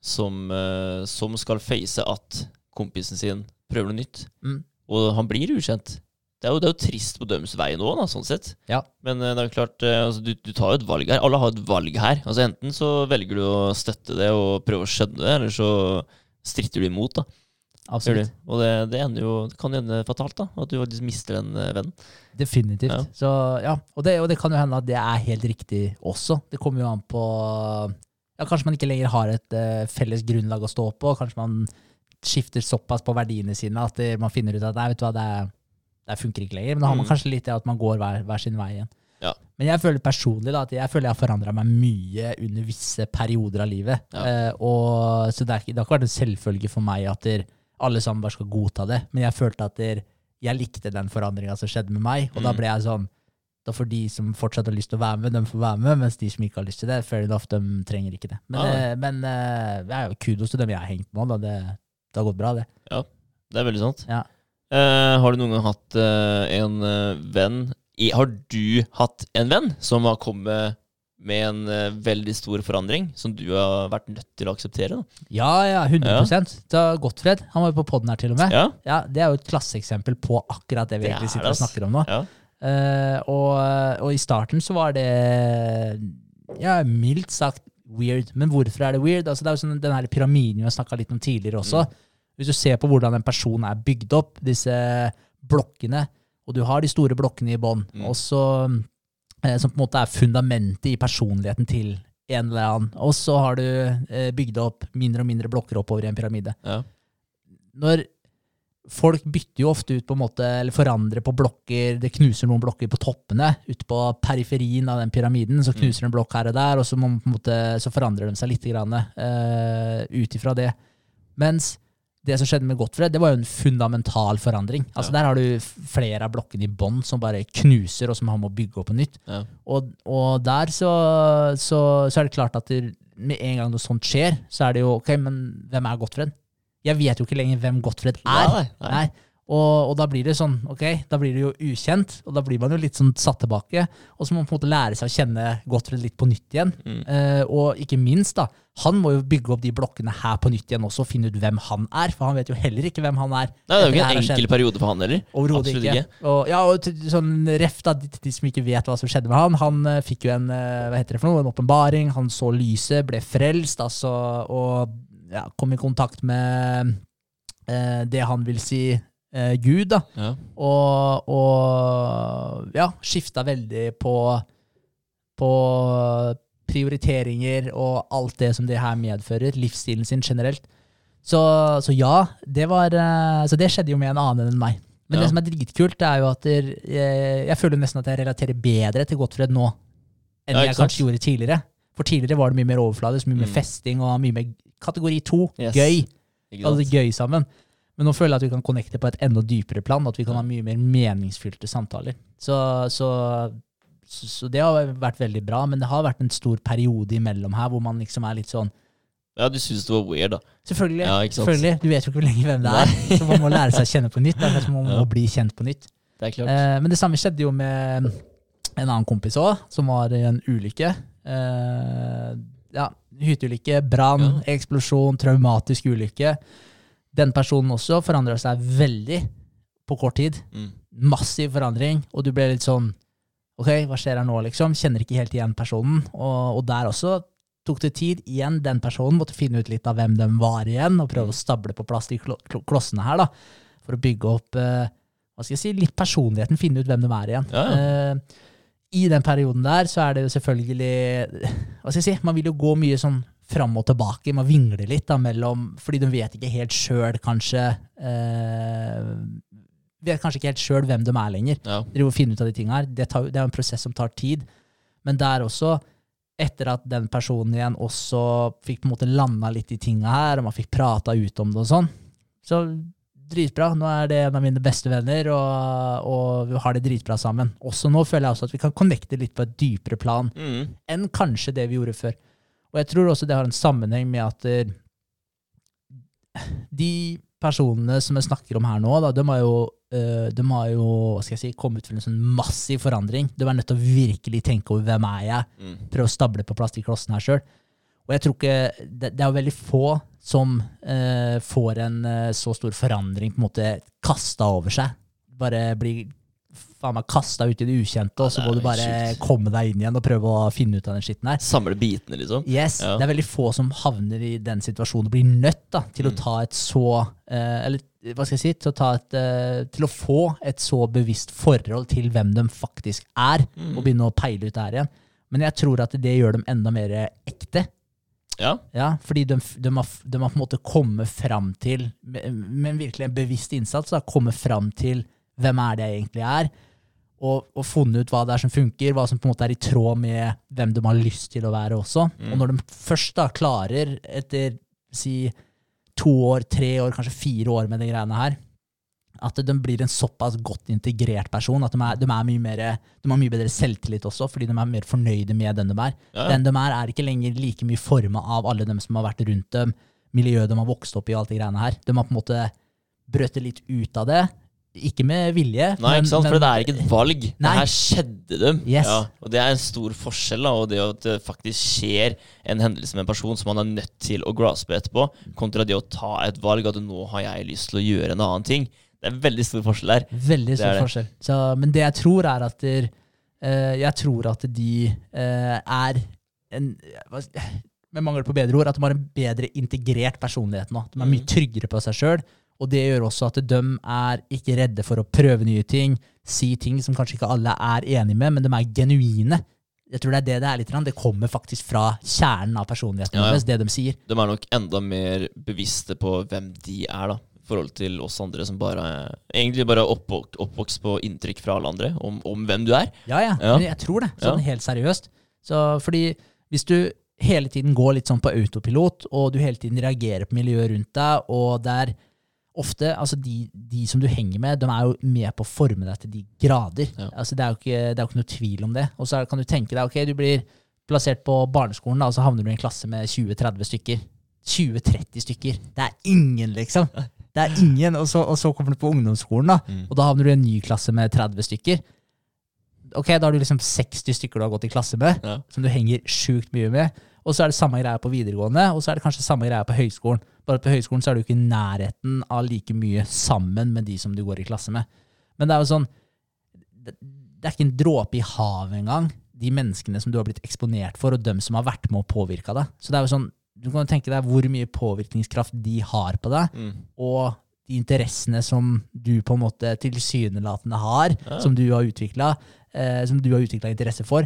som, uh, som skal face at kompisen sin prøver noe nytt, Mm. og han blir ukjent. Det er, jo, det er jo trist på deres vei nå, da, sånn sett. Ja. Men uh, det er jo klart, uh, altså, du, du tar jo et valg her. Alle har et valg her. Altså Enten så velger du å støtte det og prøve å skjønne det, eller så stritter du imot. da. Absolutt. Og det, det, jo, det kan jo ende fatalt, da, at du faktisk mister den eh, vennen. Definitivt. Ja. Så, ja. Og, det, og det kan jo hende at det er helt riktig også. Det kommer jo an på ja, Kanskje man ikke lenger har et uh, felles grunnlag å stå på. Kanskje man skifter såpass på verdiene sine at det, man finner ut at nei, vet du hva, det, det funker ikke lenger. Men da har man Mm. kanskje litt det at man går hver, hver sin vei igjen. Ja. Men jeg føler personlig da, at jeg føler jeg har forandra meg mye under visse perioder av livet. Ja. Eh, og, så det har ikke vært en selvfølge for meg at der, alle sammen bare skal godta det. Men jeg følte at der, jeg likte den forandringa som skjedde med meg. Og da Mm. ble jeg sånn Da får de som fortsatt har lyst til å være med, de får være med. Mens de som ikke har lyst til det, fair enough, de trenger ikke det. Men, Ah. eh, men eh, jo kudos til dem jeg har hengt med. Da. Det, det har gått bra, det. Ja, Det er veldig sant. Ja. Uh, har du noen gang hatt uh, en uh, venn i, Har du hatt en venn som har kommet med en eh, veldig stor forandring, som du har vært nødt til å akseptere? Da? Ja, ja, 100 ja. Da Gottfred, han var jo på poden her til og med. Ja, Ja, Det er jo et klasseeksempel på akkurat det vi Det egentlig er sitter og snakker om nå. ja. Uh, og, og i starten så var det ja, mildt sagt weird. Men hvorfor er det weird? Altså, det er jo sånn den her pyramiden vi har snakka litt om tidligere også. Mm. Hvis du ser på hvordan en person er bygd opp, disse blokkene, og du har de store blokkene i bånn, Mm. og så som på en måte er fundamentet i personligheten til en eller annen. Og så har du eh, bygd opp mindre og mindre blokker oppover i en pyramide ja. når folk bytter jo ofte ut på en måte, eller forandrer på blokker, det knuser noen blokker på toppene, ute på periferien av den pyramiden, så knuser en blokk her og der, og så, må, på en måte, så forandrer de seg litt uh, ut ifra det. Mens det som skjedde med Gottfred, det var jo en fundamental forandring. Altså Ja. Der har du flere av blokkene i bånn som bare knuser, og som han må bygge opp på nytt. Ja. Og, og der så, så, så er det klart at det, med en gang noe sånt skjer, så er det jo ok, men hvem er Gottfred? Jeg vet jo ikke lenger hvem Gottfred er. Nei, nei, nei. Og, og da blir det sånn, ok, da blir det jo ukjent, og da blir man jo litt sånn satt tilbake. Og så må man på en måte lære seg å kjenne Gottfried litt på nytt igjen. Mm. Eh, og ikke minst, da, han må jo bygge opp de blokkene her på nytt igjen også, og finne ut hvem han er. For han vet jo heller ikke hvem han er. Nei, det er jo ikke en enkel periode for han heller. Overhodet Absolutt ikke. Og, ja, og sånn ref da, de, de som ikke vet hva som skjedde med han, han uh, fikk jo en uh, hva heter det for noe, en åpenbaring, han så lyset, ble frelst, altså, og ja, kom i kontakt med uh, det han vil si eh, Gud, da. Ja. Og, og ja, skifta veldig på, på prioriteringer og alt det som det her medfører. Livsstilen sin generelt. Så, så ja, det var eh, Så det skjedde jo med en annen enn meg. Men Ja. det som er dritkult, det er jo at jeg, jeg føler nesten at jeg relaterer bedre til Gottfred nå enn Ja, jeg kanskje gjorde tidligere. For tidligere var det mye mer overfladisk, mye mer Mm. festing og mye mer kategori to. Yes. Gøy. Det gøy sammen. Men nå føler jeg at vi kan connecte på et enda dypere plan, at vi kan ha mye mer meningsfylte samtaler. Så, så, så, det har vært veldig bra, men det har vært en stor periode imellom her hvor man liksom er litt sånn Ja, du syns det var weird, da. Selvfølgelig, Ja, selvfølgelig du vet jo ikke hvor lenge hvem det er, så man må lære seg å kjenne på nytt. Det er som man må Ja. bli kjent på nytt. Det er klart. Eh, men det samme skjedde jo med en annen kompis òg, som var i en ulykke. Eh, ja, hytteulykke, brann, eksplosjon, traumatisk ulykke. Den personen også forandra seg veldig på kort tid. Mm. Massiv forandring, og du ble litt sånn Ok, hva skjer her nå, liksom? Kjenner ikke helt igjen personen. Og, og der også tok det tid. Igjen, den personen måtte finne ut litt av hvem den var igjen, og prøve å stable på plass de kl kl klossene her, da. For å bygge opp eh, hva skal jeg si, litt personligheten, finne ut hvem de er igjen. Ja, Eh, I den perioden der så er det jo selvfølgelig Hva skal jeg si, man vil jo gå mye sånn fram og tilbake. Man vingler litt da mellom Fordi de vet ikke helt sjøl, kanskje eh, Vet kanskje ikke helt sjøl hvem de er lenger. Ja. Driver og finner ut av de tingene her. Det, tar, det er en prosess som tar tid. Men der også, etter at den personen igjen også fikk på en måte landa litt i tinga her, og man fikk prata ut om det og sånn, så dritbra. Nå er det en av mine beste venner, og, og vi har det dritbra sammen. Også nå føler jeg også at vi kan connecte litt på et dypere plan Mm. enn kanskje det vi gjorde før. Og jeg tror også det har en sammenheng med at eh, de personene som jeg snakker om her nå, da, de har jo, eh, de har jo si, kommet til en sånn massiv forandring. De er nødt til å virkelig tenke over hvem er jeg Mm. prøve å stable på plass de klossene her sjøl. Og jeg tror ikke Det, det er jo veldig få som eh, får en så stor forandring på en måte kasta over seg. Bare blir faen meg kasta ut i det ukjente, og så må du bare sykt. komme deg inn igjen og prøve å finne ut av den skitten her. Samle bitene, liksom. Yes, Ja. Det er veldig få som havner i den situasjonen og blir nødt da, til å Mm. ta et så eh, Eller hva skal jeg si? Til å, ta et, eh, til å få et så bevisst forhold til hvem de faktisk er, Mm. og begynne å peile ut det her igjen. Men jeg tror at det gjør dem enda mer ekte. Ja. Ja, fordi de, de, har, de har på en måte kommet fram til, med, med virkelig en bevisst innsats, da, kommet fram til hvem er det jeg egentlig er, og, og funnet ut hva det er som funker, hva som på en måte er i tråd med hvem de har lyst til å være også. Mm. Og når de først da klarer, etter si to år, tre år, kanskje fire år med de greiene her, at de blir en såpass godt integrert person, at de, er, de, er mer, de har mye bedre selvtillit også, fordi de er mer fornøyde med den de er. Ja. Den de er, er ikke lenger like mye forma av alle dem som har vært rundt dem, miljøet de har vokst opp i, og alt de greiene her. De har på en måte brøtet litt ut av det. Ikke med vilje. Nei, men- ikke sant? men- for det er ikke et valg. Nei. Det her skjedde dem. Yes. Ja, og det er en stor forskjell. Da, og det at det faktisk skjer en hendelse med en person som man er nødt til å graspe etterpå, kontra det å ta et valg at nå har jeg lyst til å gjøre en annen ting. Det er veldig stor forskjell der. Veldig stor forskjell. Så, men det jeg tror, er at der, uh, Jeg tror at de uh, er en hva, Med mangel på bedre ord, at de har en bedre integrert personlighet nå. De er mye Mm. tryggere på seg sjøl. Og det gjør også at de er ikke redde for å prøve nye ting, si ting som kanskje ikke alle er enig med, men de er genuine. Jeg tror det er det det er litt. Det kommer faktisk fra kjernen av personligheten Ja, ja. det de sier. De er nok enda mer bevisste på hvem de er, da. I forhold til oss andre som bare egentlig bare er oppvok oppvokst på inntrykk fra alle andre om, om hvem du er. Ja, ja, Ja. jeg tror det. Sånn helt seriøst. Så fordi hvis du hele tiden går litt sånn på autopilot, og du hele tiden reagerer på miljøet rundt deg, og der ofte, altså de, de som du henger med, de er jo med på å forme deg til de grader. Ja. Altså det, er jo ikke, det er jo ikke noe tvil om det. Og så kan du tenke deg, ok, du blir plassert på barneskolen, da, og så havner du i en klasse med 20-30 stykker. 20-30 stykker. Det er ingen, liksom. Det er ingen, og så, og så kommer du på ungdomsskolen, da, Mm. og da havner du i en ny klasse med 30 stykker. Ok, da har du liksom 60 stykker du har gått i klasse med, Ja. som du henger sjukt mye med. Og så er det samme greia på videregående, og så er det kanskje samme greia på høyskolen. Bare på høyskolen så er du ikke i nærheten av like mye sammen med de som du går i klasse med. Men det er jo sånn Det, er ikke en dråpe i havet engang, de menneskene som du har blitt eksponert for, og dem som har vært med og påvirka deg. Så det er jo sånn, du kan jo tenke deg hvor mye påvirkningskraft de har på deg, Mm. og de interessene som du på en måte tilsynelatende har, Ja. som du har utvikla, eh, som du har utvikla interesse for.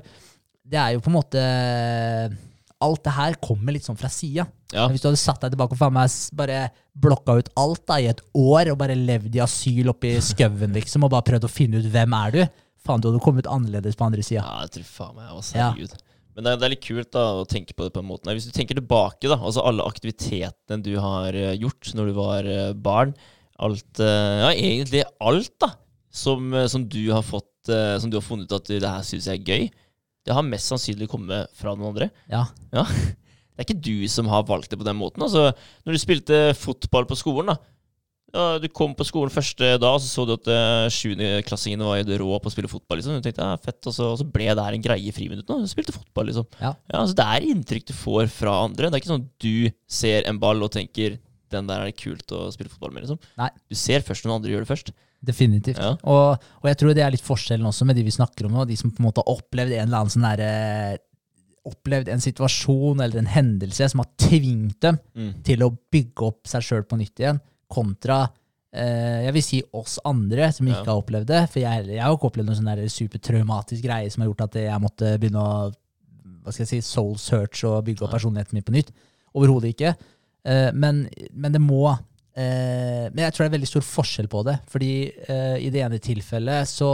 Det er jo på en måte Alt det her kommer litt sånn fra sida. Ja. Hvis du hadde satt deg tilbake og faen meg bare blokka ut alt da, i et år, og bare levd i asyl oppi skauen liksom, og bare prøvd å finne ut hvem er du, faen, du hadde kommet annerledes på andre sida. Ja, jeg tror faen meg også, Ja. herregud. Men det er, det er litt kult da, å tenke på det på en måte. Hvis du tenker tilbake, da, altså alle aktivitetene du har eh, gjort når du var eh, barn, alt, eh, ja, egentlig alt da, som, som du har fått, som du har funnet ut at det her synes jeg er gøy, det har mest sannsynlig kommet fra noen andre. Ja. Ja. [LAUGHS] Det er ikke du som har valgt det på den måten. Altså, når du spilte fotball på skolen, da. Ja, du kom på skolen første dag, og så så du at uh, sjuendeklassingene var i rå på å spille fotball. liksom. Du tenkte, ja, fett, og så, og så ble det her en greie i friminuttene. Du spilte fotball, liksom. Ja. altså, det er inntrykk du får fra andre. Det er ikke sånn at du ser en ball og tenker den der er det kult å spille fotball med. liksom. Nei. Du ser først når andre gjør det først. Definitivt. Ja. Og, og jeg tror det er litt forskjellen også med de vi snakker om nå, de som på en måte har opplevd en eller annen sånn derre Opplevd en situasjon eller en hendelse som har tvingt dem Mm. til å bygge opp seg sjøl på nytt igjen, kontra eh, jeg vil si oss andre som ikke Ja. har opplevd det. For jeg, jeg har ikke opplevd noen sånn der supertraumatisk greie som har gjort at jeg måtte begynne å hva skal jeg si, soul search og bygge opp personligheten min på nytt. Overhodet ikke. Eh, men, men det må eh, Men jeg tror det er veldig stor forskjell på det. Fordi eh, i det ene tilfellet så,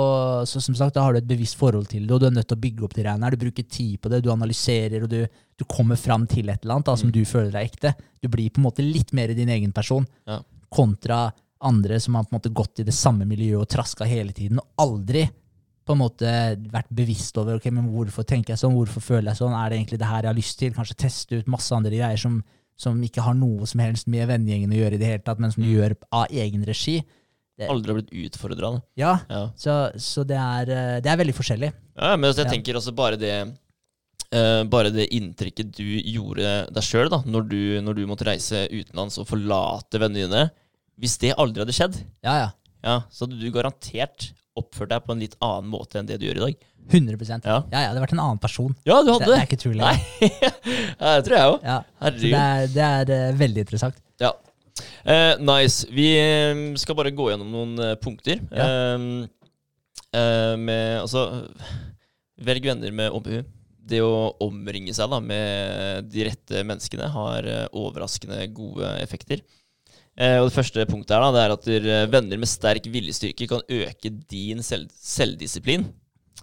så som sagt, da har du et bevisst forhold til det, og du er nødt til å bygge opp de greiene her. Du bruker tid på det, du analyserer, og du, du kommer fram til et eller annet da, som Mm. du føler er ekte. Du blir på en måte litt mer din egen person, Ja. kontra andre som har på en måte gått i det samme miljøet og traska hele tiden, og aldri på en måte vært bevisst over ok, men hvorfor tenker jeg sånn, hvorfor føler jeg sånn, er det egentlig det her jeg har lyst til? Kanskje teste ut masse andre greier som, som ikke har noe som helst med vennegjengen å gjøre i det hele tatt, men som du Mm. gjør av egen regi. Aldri har blitt utfordra. Ja, Ja. så, så det, er, eh, det er veldig forskjellig. Ja, men altså, jeg tenker også bare det Uh, Bare det inntrykket du gjorde deg sjøl når, du- når du måtte reise utenlands og forlate vennene dine Hvis det aldri hadde skjedd, Ja, ja. ja, så hadde du garantert oppført deg på en litt annen måte enn det du gjør i dag. 100 Ja, Ja, det hadde vært en annen person. ja du hadde det det! er ikke tull. Nei, [LAUGHS] ja, det tror jeg òg. Ja. Så det er, det er eh, veldig interessant. Ja. Eh, nice. Vi eh, skal bare gå gjennom noen eh, punkter. Eh, eh, med Altså Velg venner med omhu. Det å omringe seg da med de rette menneskene har eh, overraskende gode effekter. Eh, og Det første punktet her da, det er at dere, venner med sterk viljestyrke kan øke din selv selvdisiplin.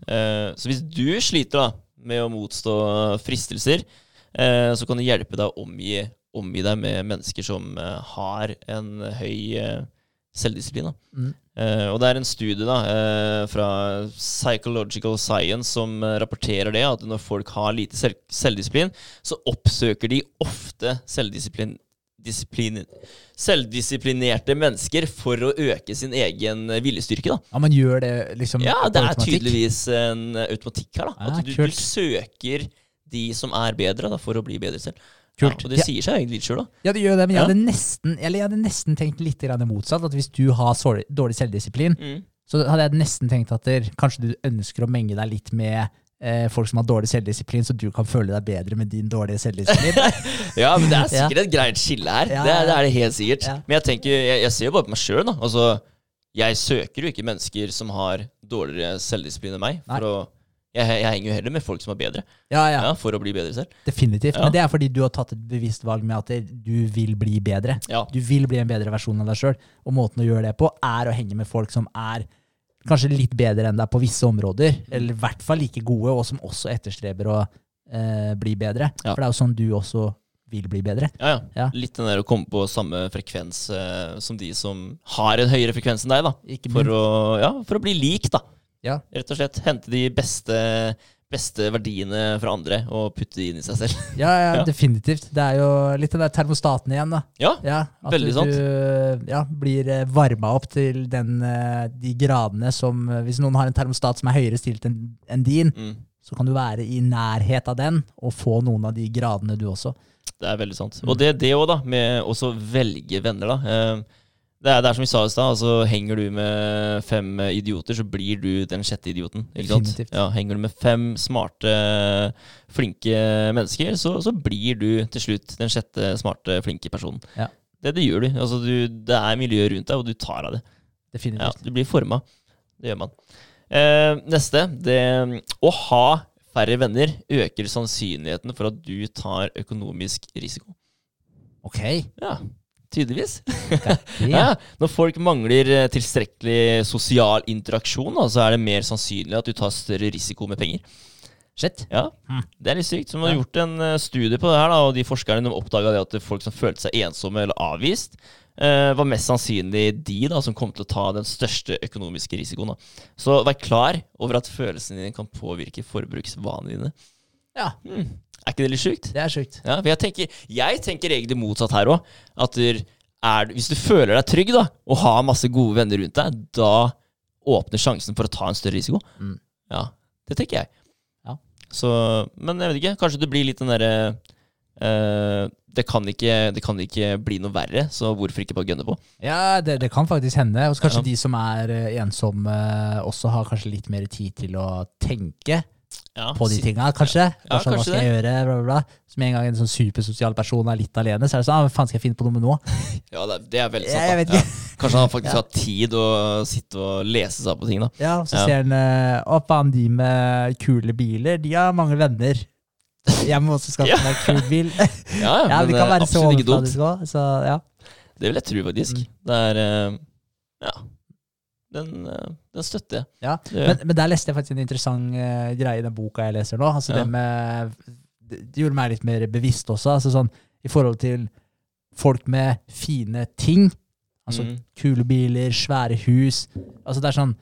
Eh, så hvis du sliter da med å motstå fristelser, eh, så kan det hjelpe deg å omgi, omgi deg med mennesker som eh, har en høy selvdisiplin. Da. Mm. Eh, og det er en studie da, eh, fra Psychological Science som rapporterer det, at når folk har lite selv selvdisiplin, så oppsøker de ofte selvdisiplin disiplin, selvdisiplinerte mennesker for å øke sin egen eh, viljestyrke. Da. Ja, man gjør det liksom Ja, det er tydeligvis en eh, automatikk her. da. At du, du søker de som er bedre, da, for å bli bedre selv. Kult. Ja, og det sier seg egentlig litt sjøl, da. Ja, det gjør det, men jeg hadde nesten eller jeg hadde nesten tenkt litt motsatt. At hvis du har dårlig selvdisiplin, så hadde jeg nesten tenkt at der, kanskje du ønsker å menge deg litt med folk som har dårlig selvdisiplin, så du kan føle deg bedre med din dårlige selvdisiplin. [LAUGHS] Ja, men det er sikkert et greit skille her. Ja, det, er, det er det helt sikkert. Men jeg tenker, jeg, jeg ser jo bare på meg sjøl, da. Altså, jeg søker jo ikke mennesker som har dårligere selvdisiplin enn meg. Å, jeg, jeg henger jo heller med folk som er bedre, ja, ja, for å bli bedre selv. definitivt. Men det er fordi du har tatt et bevisst valg med at du vil bli bedre. Ja. Du vil bli en bedre versjon av deg sjøl, og måten å gjøre det på er å henge med folk som er kanskje litt bedre enn deg på visse områder, eller i hvert fall like gode, og som også etterstreber å eh, bli bedre. Ja. For det er jo sånn du også vil bli bedre. Ja, ja. Ja. Litt den der å komme på samme frekvens eh, som de som har en høyere frekvens enn deg, da. For å, ja, for å bli lik, da. Ja. Rett og slett hente de beste, beste verdiene fra andre og putte inn i seg selv. [LAUGHS] Ja, ja, [LAUGHS] Ja. definitivt. Det er jo litt den der termostaten igjen, da. Ja, Ja, at Veldig sant. du ja, blir varma opp til den, eh, de gradene som eh, Hvis noen har en termostat som er høyere stilt enn en din, mm, så kan du være i nærhet av den og få noen av de gradene, du også. det er veldig sant. Mm. Og det det òg, da, med å velge venner, da. Eh, Det er, det er som vi sa i stad, altså henger du med fem idioter, så blir du den sjette idioten. Ja, henger du med fem smarte, flinke mennesker, så, så blir du til slutt den sjette smarte, flinke personen. Ja. Det, det gjør du. Altså, du. Det er miljø rundt deg, og du tar av det. Ja, Definitivt. du blir forma. Det gjør man. Eh, neste. Det, å ha færre venner øker sannsynligheten for at du tar økonomisk risiko. Ok. Ja, tydeligvis. Ja. [LAUGHS] Ja, når folk mangler eh, tilstrekkelig sosial interaksjon, da, så er det mer sannsynlig at du tar større risiko med penger. Shit. Ja, Mm. Det er litt sykt. Så man har Ja. gjort en eh, studie på det her, da, og de forskerne oppdaga at folk som følte seg ensomme eller avvist, eh, var mest sannsynlig de da, som kom til å ta den største økonomiske risikoen. Da. Så vær klar over at følelsene dine kan påvirke forbruksvanene dine. Ja, Hmm. Er ikke det litt sjukt? det er sjukt. Ja, for jeg tenker, jeg tenker egentlig motsatt her òg. At er, hvis du føler deg trygg da, og har masse gode venner rundt deg, da åpner sjansen for å ta en større risiko. Mm. Ja, det tenker jeg. Ja. Så, men jeg vet ikke, kanskje det blir litt den derre uh, det, kan ikke, det kan ikke bli noe verre, så hvorfor ikke bare gønne på? Ja, det, det kan faktisk hende. Og kanskje Ja. de som er eh, ensomme, også har kanskje litt mer tid til å tenke Ja, på de tinga, kanskje. Ja, Kanskje, hva skal skal jeg gjøre, bla, bla, bla. Som en gang en sånn supersosial person er litt alene, så er det sånn ah, Hva faen skal jeg finne på noe med nå? [LAUGHS] Ja, det, er- det veldig sant. Da. [LAUGHS] Kanskje han faktisk har tid å sitte og lese seg på ting. da. Ja, og så ser han eh, Å, faen, de med kule biler, de har mange venner. Jeg må også skaffe [LAUGHS] meg kul bil. Ja, Ja, men vi kan være så overfladiske òg, så ja. Det vil jeg tro, faktisk. Mm. Det er eh, Ja. Den, eh, den støtter jeg. Ja, Men, men der leste jeg faktisk en interessant eh, greie i den boka jeg leser nå. Altså det med Det det gjorde meg litt mer bevisst også, altså sånn i forhold til folk med fine ting. Altså Mm. kule biler, svære hus. Altså det er sånn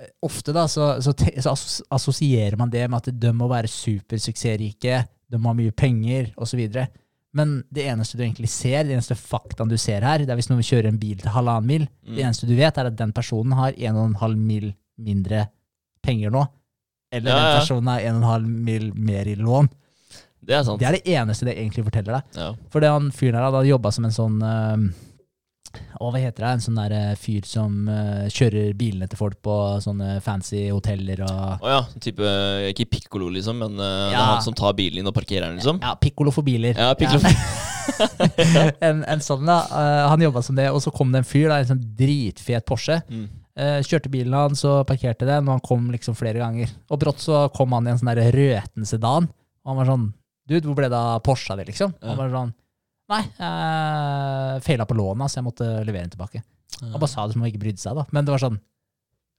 eh, Ofte da så, så, så assosierer man det med at de må være supersuksessrike, de må ha mye penger, osv. Men det eneste du egentlig ser, det eneste faktaen du ser her, det er hvis noen kjører en bil til halvannen mil. Det Mm. eneste du vet, er at den personen har 1,5 mil mindre penger nå. Eller Ja, den personen har 1,5 mil mer i lån. Det er sant. Det er det eneste det egentlig forteller deg. Ja. For det han fyren her hadde jobba som en sånn eh, Å, hva heter det? En sånn der eh, fyr som uh, kjører bilene til folk på sånne fancy hoteller og Å ja, type Ikke pikkolo, liksom, men eh, det er Ja. han som tar bilen inn og parkerer den, liksom? Ja, pikkolo for biler. Ja, pikkolo. [LAUGHS] en, en sånn da. Uh, han jobba som det, og så kom det en fyr, da, en sånn dritfet Porsche. Mm. Eh, kjørte bilen hans og parkerte den, og han kom liksom flere ganger. Og brått så kom han i en sånn der røten sedan, og han var sånn Dude, hvor ble det av Porscha di, liksom? Ja. Han var sånn Nei, jeg feila på lånet, så jeg måtte levere den tilbake. Han bare sa det som om han ikke brydde seg, da. Men det var sånn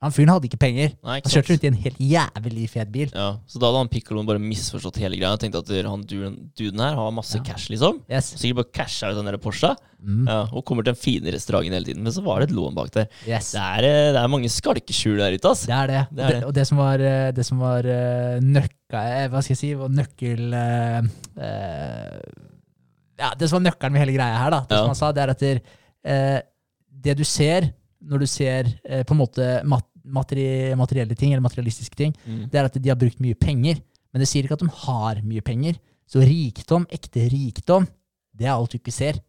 Han fyren hadde ikke penger. Nei, Han kjørte rundt i en helt jævlig fet bil. Ja, Så da hadde han pikkoloen bare misforstått hele greia. Han tenkte at han duden, her har masse Ja. cash, liksom. Yes. Sikkert bare casha ut den der Porscha Mm. ja, og kommer til en finere restaurant hele tiden. Men så var det et lån bak der. yes. Det er, eh, det er mange skalkeskjul der ute, ass. Det er det. Det er det og det som var, eh, det som var eh, nøkka, Hva skal jeg si? Nøkkel eh, Ja, det som var nøkkelen med hele greia her, da, det Ja. som han sa, det er at eh, det du ser når du ser eh, på en måte mat materi materielle ting, eller materialistiske ting, Mm. det er at de har brukt mye penger. Men det sier ikke at de har mye penger. Så rikdom, ekte rikdom, det er alt du ikke ser.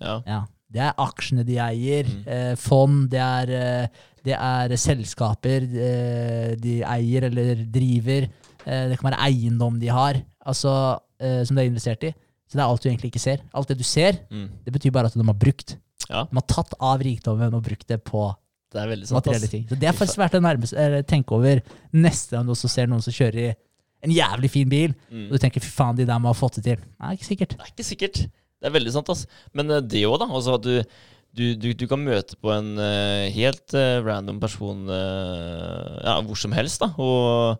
Ja. Ja, det er aksjene de eier, Mm. eh, fond, det er, eh, det er selskaper eh, de eier eller driver. Eh, det kan være eiendom de har, altså, som de har investert i. Så det er alt du egentlig ikke ser. Alt det du ser, Mm. det betyr bare at de har brukt. ja, De har tatt av rikdommen og brukt det på det er veldig sant, materielle ting. Så det er faktisk verdt å tenke over neste gang du også ser noen som kjører i en jævlig fin bil, Mm. og du tenker fy faen, de der må ha fått det til. Nei, ikke sikkert. Det er ikke sikkert. Det er veldig sant, ass. Men eh, det òg, da. Altså at du, du, du, du kan møte på en uh, helt uh, random person uh, ja, hvor som helst, da. Og,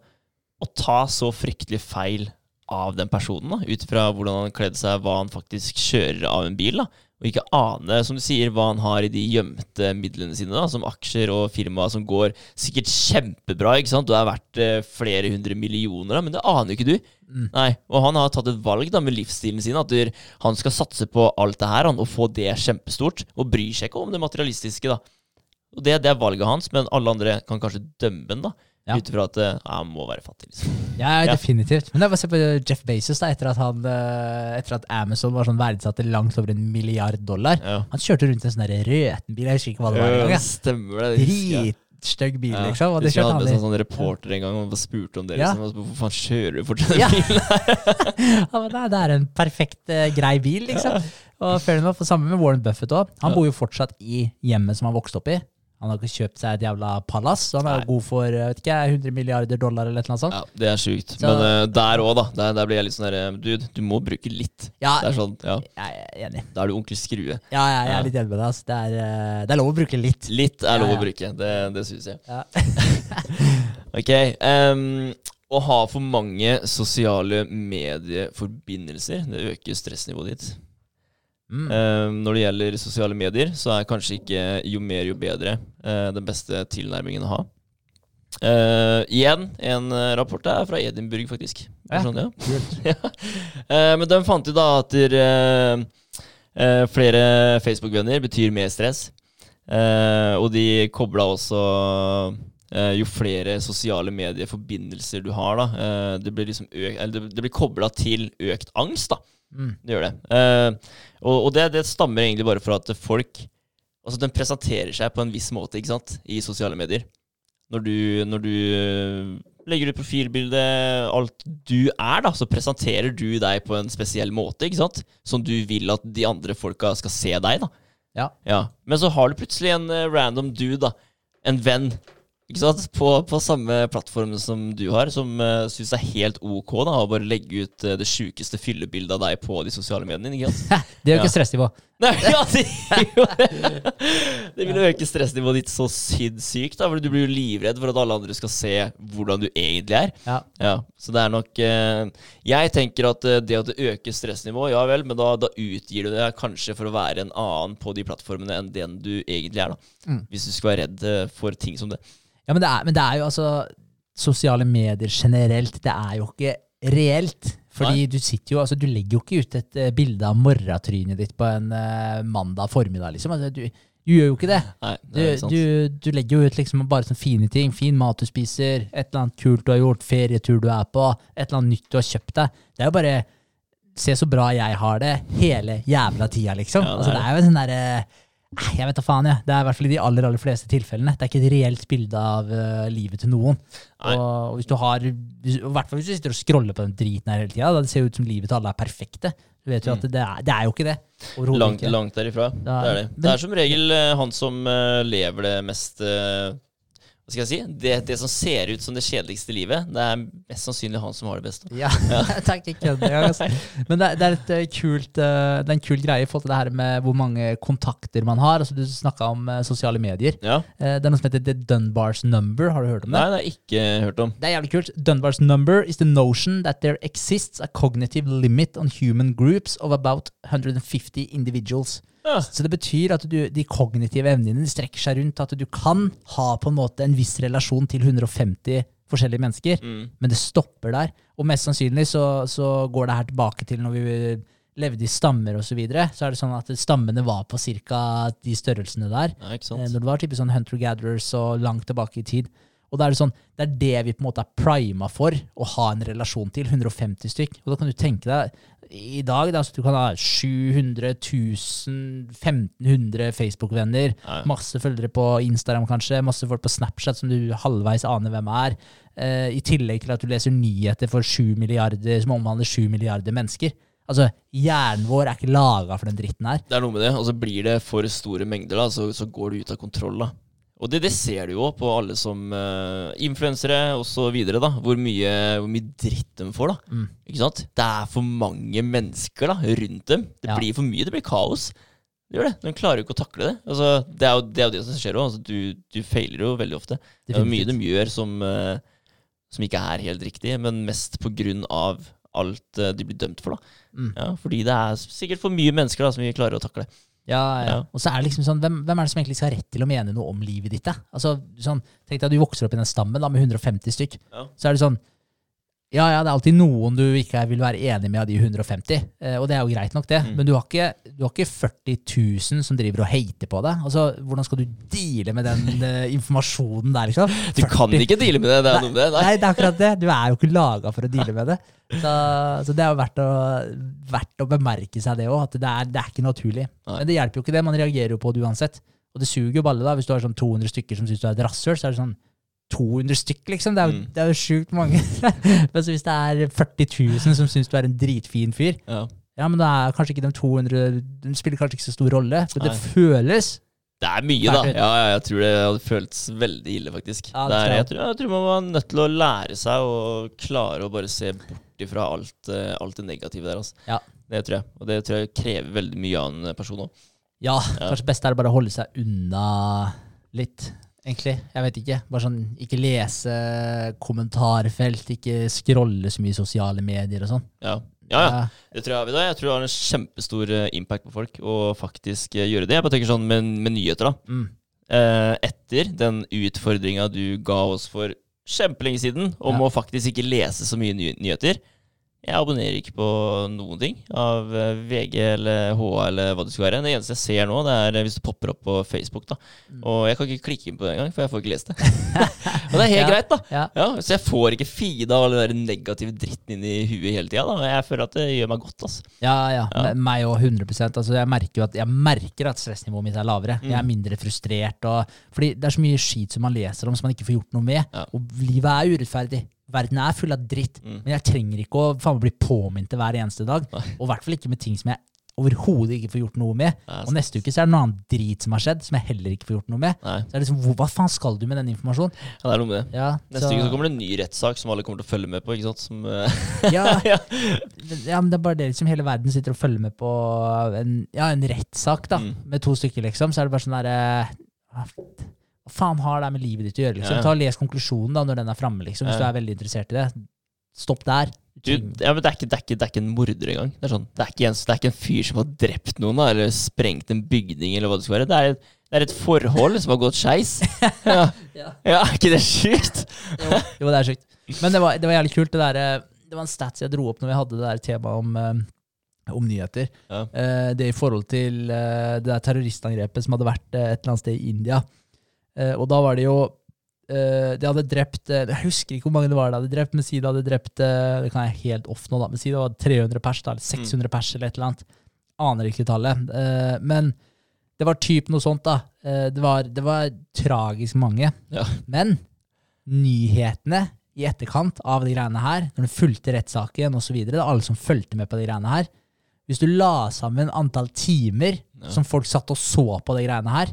og ta så fryktelig feil av den personen, da, ut fra hvordan han kledde seg, hva han faktisk kjører av en bil. da, Og ikke ane, som du sier, hva han har i de gjemte midlene sine, da, som aksjer og firmaer som går sikkert kjempebra, ikke sant, og er verdt eh, flere hundre millioner, da, men det aner jo ikke du. Nei, Og han har tatt et valg da med livsstilen sin, at han skal satse på alt det her han, og få det kjempestort, og bryr seg ikke om det materialistiske. da. Og det, det er valget hans, men alle andre kan kanskje dømme den da, Ja. ut ifra at eh, han må være fattig. liksom. Ja, Ja. definitivt. Men da, se på Jeff Bezos, da, etter at, han, eh, etter at Amazon var sånn verdsatt til langt over en milliard dollar. Ja. Han kjørte rundt i en sånn røten bil, jeg husker ikke hva det var. Ja, jeg. stemmer det. Dritstygg bil, liksom. Og det kjørte han med sånn, sånn reporter en gang og spurte om det. Liksom, Hvorfor faen kjører du fortsatt den bilen? Ja, [LAUGHS] men det, er- en perfekt, uh, grei bil, liksom. Og fair enough, Samme med Warren Buffett òg. Han bor jo fortsatt i hjemmet som han vokste opp i. Han har ikke kjøpt seg et jævla palass, han er Nei. god for vet ikke, 100 milliarder dollar eller noe sånt. Ja, det er sjukt. Så- Men uh, der òg, da. Der, der blir jeg litt sånn der Dude, du må bruke litt. Ja, Det er sånn, ja. jeg er enig. Da er du onkel Skrue. Ja, jeg, jeg Ja. er litt enig med deg. Det er, eh, det er lov å bruke litt. Litt er lov Ja, ja. å bruke. Det, det syns jeg. Ja. [LAUGHS] Ok. Um, å ha for mange sosiale medieforbindelser, det øker stressnivået ditt. Mm. Uh, når det gjelder sosiale medier, så er kanskje ikke jo mer, jo bedre uh, den beste tilnærmingen å ha. Uh, igjen, en rapport er fra Edinburgh, faktisk. Ja. Sånn, ja. Kult. [LAUGHS] Men de fant jo da at flere Facebook-venner betyr mer stress. Og de kobla også Jo flere sosiale medieforbindelser du har, da eh, Det blir liksom ø eller det, det blir kobla til økt angst, da. Mm. Det gjør det. Eh, og og det, det stammer egentlig bare fra at folk Altså, den presenterer seg på en viss måte, ikke sant, i sosiale medier. Når du, når du eh, legger ut profilbilde, alt du er, da, så presenterer du deg på en spesiell måte, ikke sant? Som du vil at de andre folka skal se deg, da. Ja. Ja. Men så har du plutselig en eh, random dude, da. En venn. Ikke sant? På, på samme plattform som du har, som uh, syns det er helt ok da, å bare legge ut uh, det sjukeste fyllebildet av deg på de sosiale mediene. ikke sant? [LAUGHS] Det gjør ikke Ja. stressnivå. [LAUGHS] Nei, ja, det, jo, det vil øke stressnivået ditt så sinnssykt, for du blir jo livredd for at alle andre skal se hvordan du egentlig er. Ja. Ja, Så det er nok uh, Jeg tenker at eh, det at det øker stressnivået, ja vel, men da, da utgir du det kanskje for å være en annen på de plattformene enn den du egentlig er, da. Mm. Hvis du skal være redd eh, for ting som det. Ja, men det, er, men det er jo altså Sosiale medier generelt, det er jo ikke reelt. Fordi du sitter jo, altså du legger jo ikke ut et uh, bilde av morratrynet ditt på en uh, mandag formiddag, liksom. Altså, du, du gjør jo ikke det. Nei, det sant. du, du legger jo ut liksom bare sånne fine ting. Fin mat du spiser, et eller annet kult du har gjort, ferietur du er på, et eller annet nytt du har kjøpt deg. Det er jo bare Se så bra jeg har det hele jævla tida, liksom. Ja, det er altså, det er jo en sånn derre eh, Jeg vet da faen, jeg. Det er i hvert fall i de aller aller fleste tilfellene. Det er ikke et reelt bilde av uh, livet til noen. Nei. Og hvis du har hvis, I hvert fall hvis du sitter og scroller på den driten her hele tida, da det ser ut som livet til alle er perfekte. Du vet jo at det er, det er jo ikke det. Mm. Langt, ikke. langt derifra. Da- det er det. men- Det er som regel uh, han som uh, lever det mest Hva skal jeg si? Det, det som ser ut som det kjedeligste livet, det er mest sannsynlig han som har det beste. Ja, [LAUGHS] takk, ikke. Altså. Men det, det, er et eh, kult, eh, det er en kul greie i forhold til det her med hvor mange kontakter man har. Altså, du snakka om eh, sosiale medier. Ja. Det er noe som heter The Dunbars Number. Har du hørt om det? Nei, det har jeg ikke hørt om. Det er jævlig kult. Dunbars number is the notion that there exists a cognitive limit on human groups of about 150 individuals. Ja. Så det betyr at du, de kognitive evnene dine strekker seg rundt at du kan ha på en måte en viss relasjon til 150 forskjellige mennesker, Mm. men det stopper der. Og mest sannsynlig så, så går det her tilbake til når vi levde i stammer osv. Så, videre, så er det sånn at stammene var på ca. de størrelsene der. Ja, Eh? Når det var typisk sånn hunter-gatherers og langt tilbake i tid. Og da er det sånn, det er det vi på en måte er prima for å ha en relasjon til. 150 stykk. Og da kan du tenke deg i dag da, så du kan ha 700 000, 1500 Facebook-venner, masse følgere på Instagram kanskje, masse folk på Snapchat som du halvveis aner hvem er. uh, I tillegg til at du leser nyheter for 7 milliarder, som omhandler 7 milliarder mennesker. Altså, Hjernen vår er ikke laga for den dritten her. Det er noe med det. Og så blir det for store mengder, da, så, så går det ut av kontroll. da. Og det, det ser du jo på alle som uh, influensere osv. Hvor, mye- hvor mye dritt de får. da. Mm. Ikke sant? Det er for mange mennesker da, rundt dem. Det Ja. blir for mye. Det blir kaos. Det gjør det. De klarer jo ikke å takle det. Altså, det, er jo, det er jo det som skjer òg. Altså, du, du feiler jo veldig ofte. Det er mye de gjør som, uh, som ikke er helt riktig, men mest på grunn av alt uh, de blir dømt for. da. Mm. Ja, fordi det er sikkert for mye mennesker da, som vi klarer å takle. Ja, ja. Og så er det liksom sånn, hvem, hvem er det som egentlig skal ha rett til å mene noe om livet ditt? Da? Altså, sånn, Tenk deg at du vokser opp i den stammen da, med 150 stykk. Så er det sånn Ja, ja, det er alltid noen du ikke vil være enig med av de 150, eh, og det er jo greit nok, det. Mm. Men du har, ikke, du har ikke 40 000 som driver og hater på deg. Altså, Hvordan skal du deale med den uh, [LAUGHS] informasjonen der, liksom? Du kan ikke deale med det. det er noe med det. Nei. Nei, det er akkurat det. Du er jo ikke laga for å deale med det. Så, så det er jo verdt å, verdt å bemerke seg det òg, at det er, det er ikke naturlig. Nei. Men det hjelper jo ikke det. Man reagerer jo på det uansett. Og det suger jo balle, da. Hvis du har sånn 200 stykker som syns du er et rasshøl, så er det sånn 200 stykk, liksom. Det er jo, Mm. sjukt mange. [LAUGHS] Men så hvis det er 40 000 som syns du er en dritfin fyr, Ja. ja, men da er kanskje ikke de 200 De spiller kanskje ikke så stor rolle. Men det føles Det er mye, da. Ja, ja, jeg tror det hadde føltes veldig ille, faktisk. Ja, det er, jeg. jeg, tror, jeg tror man var nødt til å lære seg å klare å bare se bort ifra alt, eh, alt det negative der. Altså. Ja. Det tror jeg. Og det tror jeg krever veldig mye av en person òg. Ja, Ja. kanskje best er det bare å holde seg unna litt, egentlig. Jeg vet ikke. Bare sånn, ikke lese kommentarfelt, ikke scrolle så mye sosiale medier og sånn. Ja. ja, ja. Det tror jeg, har du hva, jeg tror det har en kjempestor eh, impact på folk å faktisk eh, gjøre det. Jeg bare tenker sånn med, med nyheter, da. Mm. Eh, etter den utfordringa du ga oss for kjempelenge siden om Ja. å faktisk ikke lese så mye ny nyheter. Jeg abonnerer ikke på noen ting av eh, VG eller HA eller hva det skal være. Det eneste jeg ser nå, det er eh, hvis det popper opp på Facebook. da. Mm. Og jeg kan ikke klikke inn på det engang, for jeg får ikke lest det. [LAUGHS] Og det er helt Ja. greit, da. Ja. Ja, Så jeg får ikke feed av all den der negative dritten inn i huet hele tida. Jeg føler at det gjør meg godt. altså. Ja, ja. Meg òg, 100% altså, jeg, merker at, jeg merker at stressnivået mitt er lavere. Jeg er Mm. mindre frustrert. Og, fordi det er så mye skit som man leser om som man ikke får gjort noe med. Og livet er urettferdig. Verden er full av dritt. Mm. Men jeg trenger ikke å faen bli påminnet hver eneste dag. Nei. Og i hvert fall ikke med ting som jeg overhodet ikke får gjort noe med. Nei, Og neste uke så er det noe annet drit som har skjedd, som jeg heller ikke får gjort noe med. Nei, Så er det liksom, Hva faen skal du med den informasjonen? ja, det er noe med det. Ja, Neste uke så kommer det en ny rettssak som alle kommer til å følge med på. ikke sant? Som, eh, ja, [LAUGHS] ja. ja, men det er bare det liksom hele verden sitter og følger med på en, ja, en rettssak da, Mm. med to stykker, liksom. Så er det bare sånn derre hva faen har det med livet ditt å gjøre? liksom? Ja. Ta og Les konklusjonen da, når den er framme, liksom, hvis du er veldig interessert i det. Stopp der. Du, ja, men det, er ikke, det, er ikke, det er ikke en morder engang. Det er, sånn, det, er ikke en, det er ikke en fyr som har drept noen da, eller sprengt en bygning. eller hva Det skal være. Det er, et- det er et forhold som har gått skeis. [LAUGHS] Ja. Ja. ja, er ikke det sjukt? Jo, jo, det er sjukt. Men det var, det var jævlig kult. Det, der, eh, det var en stats jeg dro opp når vi hadde det der temaet om, eh, om nyheter. Ja. Eh, det i forhold til det der terroristangrepet som hadde vært et eller annet sted i India. Eh, og da var det jo eh, De hadde drept eh, Jeg husker ikke hvor mange det var de hadde drept, men si de hadde drept Det kan jeg helt off nå, da. Men si det var 300 pers, da, eller 600 pers, eller et eller annet. Aner ikke tallet. Eh, men det var typ noe sånt, da. Det, var, det var tragisk mange. Ja. Men nyhetene i etterkant av de greiene her, når du fulgte rettssaken osv., alle som fulgte med på de greiene her Hvis du la sammen antall timer Ja. som folk satt og så på de greiene her,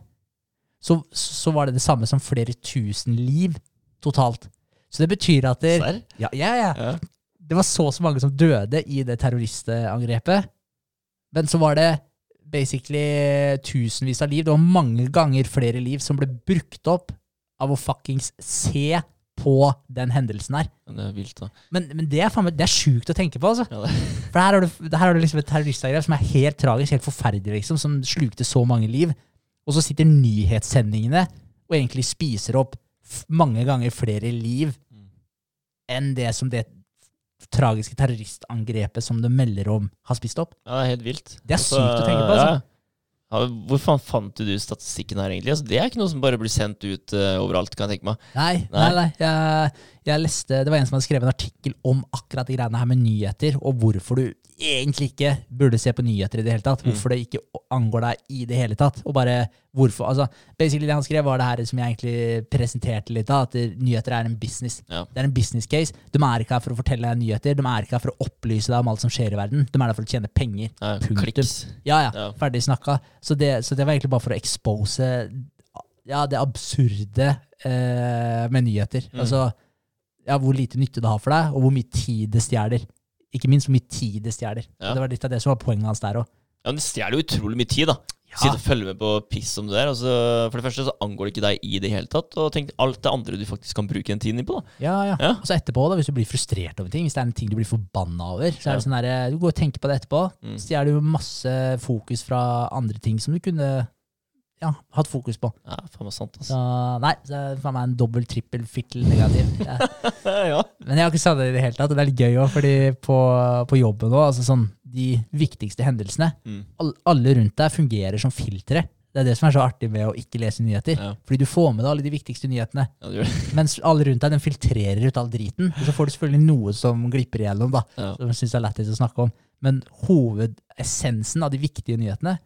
så, så var det det samme som flere tusen liv totalt. Så det betyr at det, ja, ja, ja. Ja. det var så og så mange som døde i det terroristangrepet. Men så var det basically tusenvis av liv. Det var mange ganger flere liv som ble brukt opp av å fuckings se på den hendelsen her. Men Det er vilt, da. Men, men det er faen det er sjukt å tenke på, altså. Ja. For her har du, her har du liksom et terroristangrep som er helt tragisk, helt forferdelig, liksom, som slukte så mange liv. Og så sitter nyhetssendingene og egentlig spiser opp mange ganger flere liv enn det som det tragiske terroristangrepet som det melder om, har spist opp. Ja, det er helt vilt. Det er Altså, sykt å tenke på, altså. Ja. Hvor faen fant du statistikken her, egentlig? Altså, det er ikke noe som bare blir sendt ut uh, overalt, kan jeg tenke meg. Nei, Nei. nei. Jeg, jeg leste, det var en som hadde skrevet en artikkel om akkurat de greiene her med nyheter, og hvorfor du egentlig ikke burde se på nyheter i det hele tatt. Mm. Hvorfor det ikke angår deg i det hele tatt. Og bare hvorfor. Altså, basically det han skrev, var det her som jeg egentlig presenterte litt av, at nyheter er en business. Ja. Det er en business case. De er ikke her for å fortelle deg nyheter, de er ikke her for å opplyse deg om alt som skjer i verden. De er der for å tjene penger. Ja, Punktum. Ja, ja. Ja. Ferdig snakka. Så det, så det var egentlig bare for å expose ja, det absurde eh, med nyheter. Mm. Altså ja, hvor lite nytte det har for deg, og hvor mye tid det stjeler. Ikke minst hvor mye tid det stjeler. Ja. Det var litt av det som var poenget hans der òg. Ja, men Det stjeler jo utrolig mye tid, da. Sitte og følge med på piss som du er. Altså, for det første så angår det ikke deg i det hele tatt. Og tenk alt det andre du faktisk kan bruke den tiden din på. da. Ja, ja. Ja. Og så etterpå, da, hvis du blir frustrert over ting, hvis det er en ting du blir forbanna over, så er det sånn der, du går og tenker på det etterpå, Mm. så stjeler du masse fokus fra andre ting som du kunne ja, hatt fokus på. Ja, faen meg sant, Så altså. nei, det er faen meg en dobbel, trippel, fikkel negativ. [LAUGHS] Ja. Men jeg har ikke sagt det i det hele tatt, det er litt gøy òg, fordi på, på jobben òg, altså sånn, de viktigste hendelsene, Mm. all, alle rundt deg fungerer som filtre. Det er det som er så artig med å ikke lese nyheter. Ja. Fordi du får med deg alle de viktigste nyhetene. ja. Mens alle rundt deg den filtrerer ut all driten. Og så får du selvfølgelig noe som glipper igjennom, da, som jeg synes er lættis å snakke om. Men hovedessensen av de viktige nyhetene,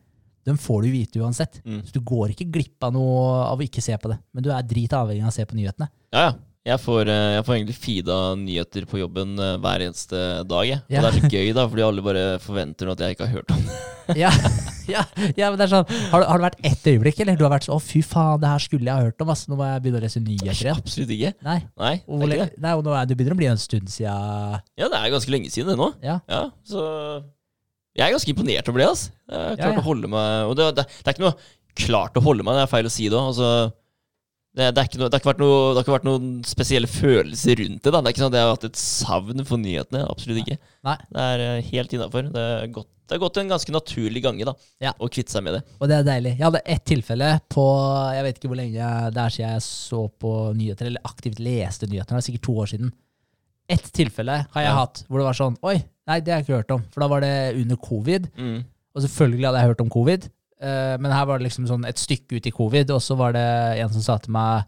den får du vite uansett. Mm. Så du går ikke glipp av noe av å ikke se på det. Men du er drit avhengig av å se på nyhetene. Ja, ja. Jeg får, eh, jeg får egentlig feeda nyheter på jobben eh, hver eneste dag. Jeg. Og Ja. det er så gøy, da, fordi alle bare forventer at jeg ikke har hørt om det. [LAUGHS] Ja, ja, ja men det er sånn Har, har det vært ett øyeblikk, eller du har vært sånn 'Å, fy faen, det her skulle jeg ha hørt om', ass. Nå må jeg begynne å lese nyheter igjen. Absolutt ikke. Nei. Nei, Og, det er ikke det. nei, og nå er det begynner å bli en stund siden Ja, det er ganske lenge siden det nå. Ja. Ja, så jeg er ganske imponert over det. altså. Jeg har klart Ja, ja. å holde meg Og det, det, det er ikke noe klart å holde meg, det er feil å si det òg. Altså, det, det, er det, har ikke vært noe, noen spesielle følelser rundt det. da. Det er ikke sånn at jeg har hatt et savn for nyhetene. Absolutt ikke. Nei. Det er eh, helt innafor. Det har gått en ganske naturlig gange da, Ja. å kvitte seg med det. Og det er deilig. Jeg hadde ett tilfelle på Jeg vet ikke hvor lenge det er siden jeg så på nyheter, eller aktivt leste nyheter. Det er sikkert to år siden. Ett tilfelle har jeg Ja. hatt hvor det var sånn Oi, nei, det har jeg ikke hørt om. For da var det under covid. Mm. Og selvfølgelig hadde jeg hørt om covid. uh, men her var det liksom sånn et stykke ut i covid, og så var det en som sa til meg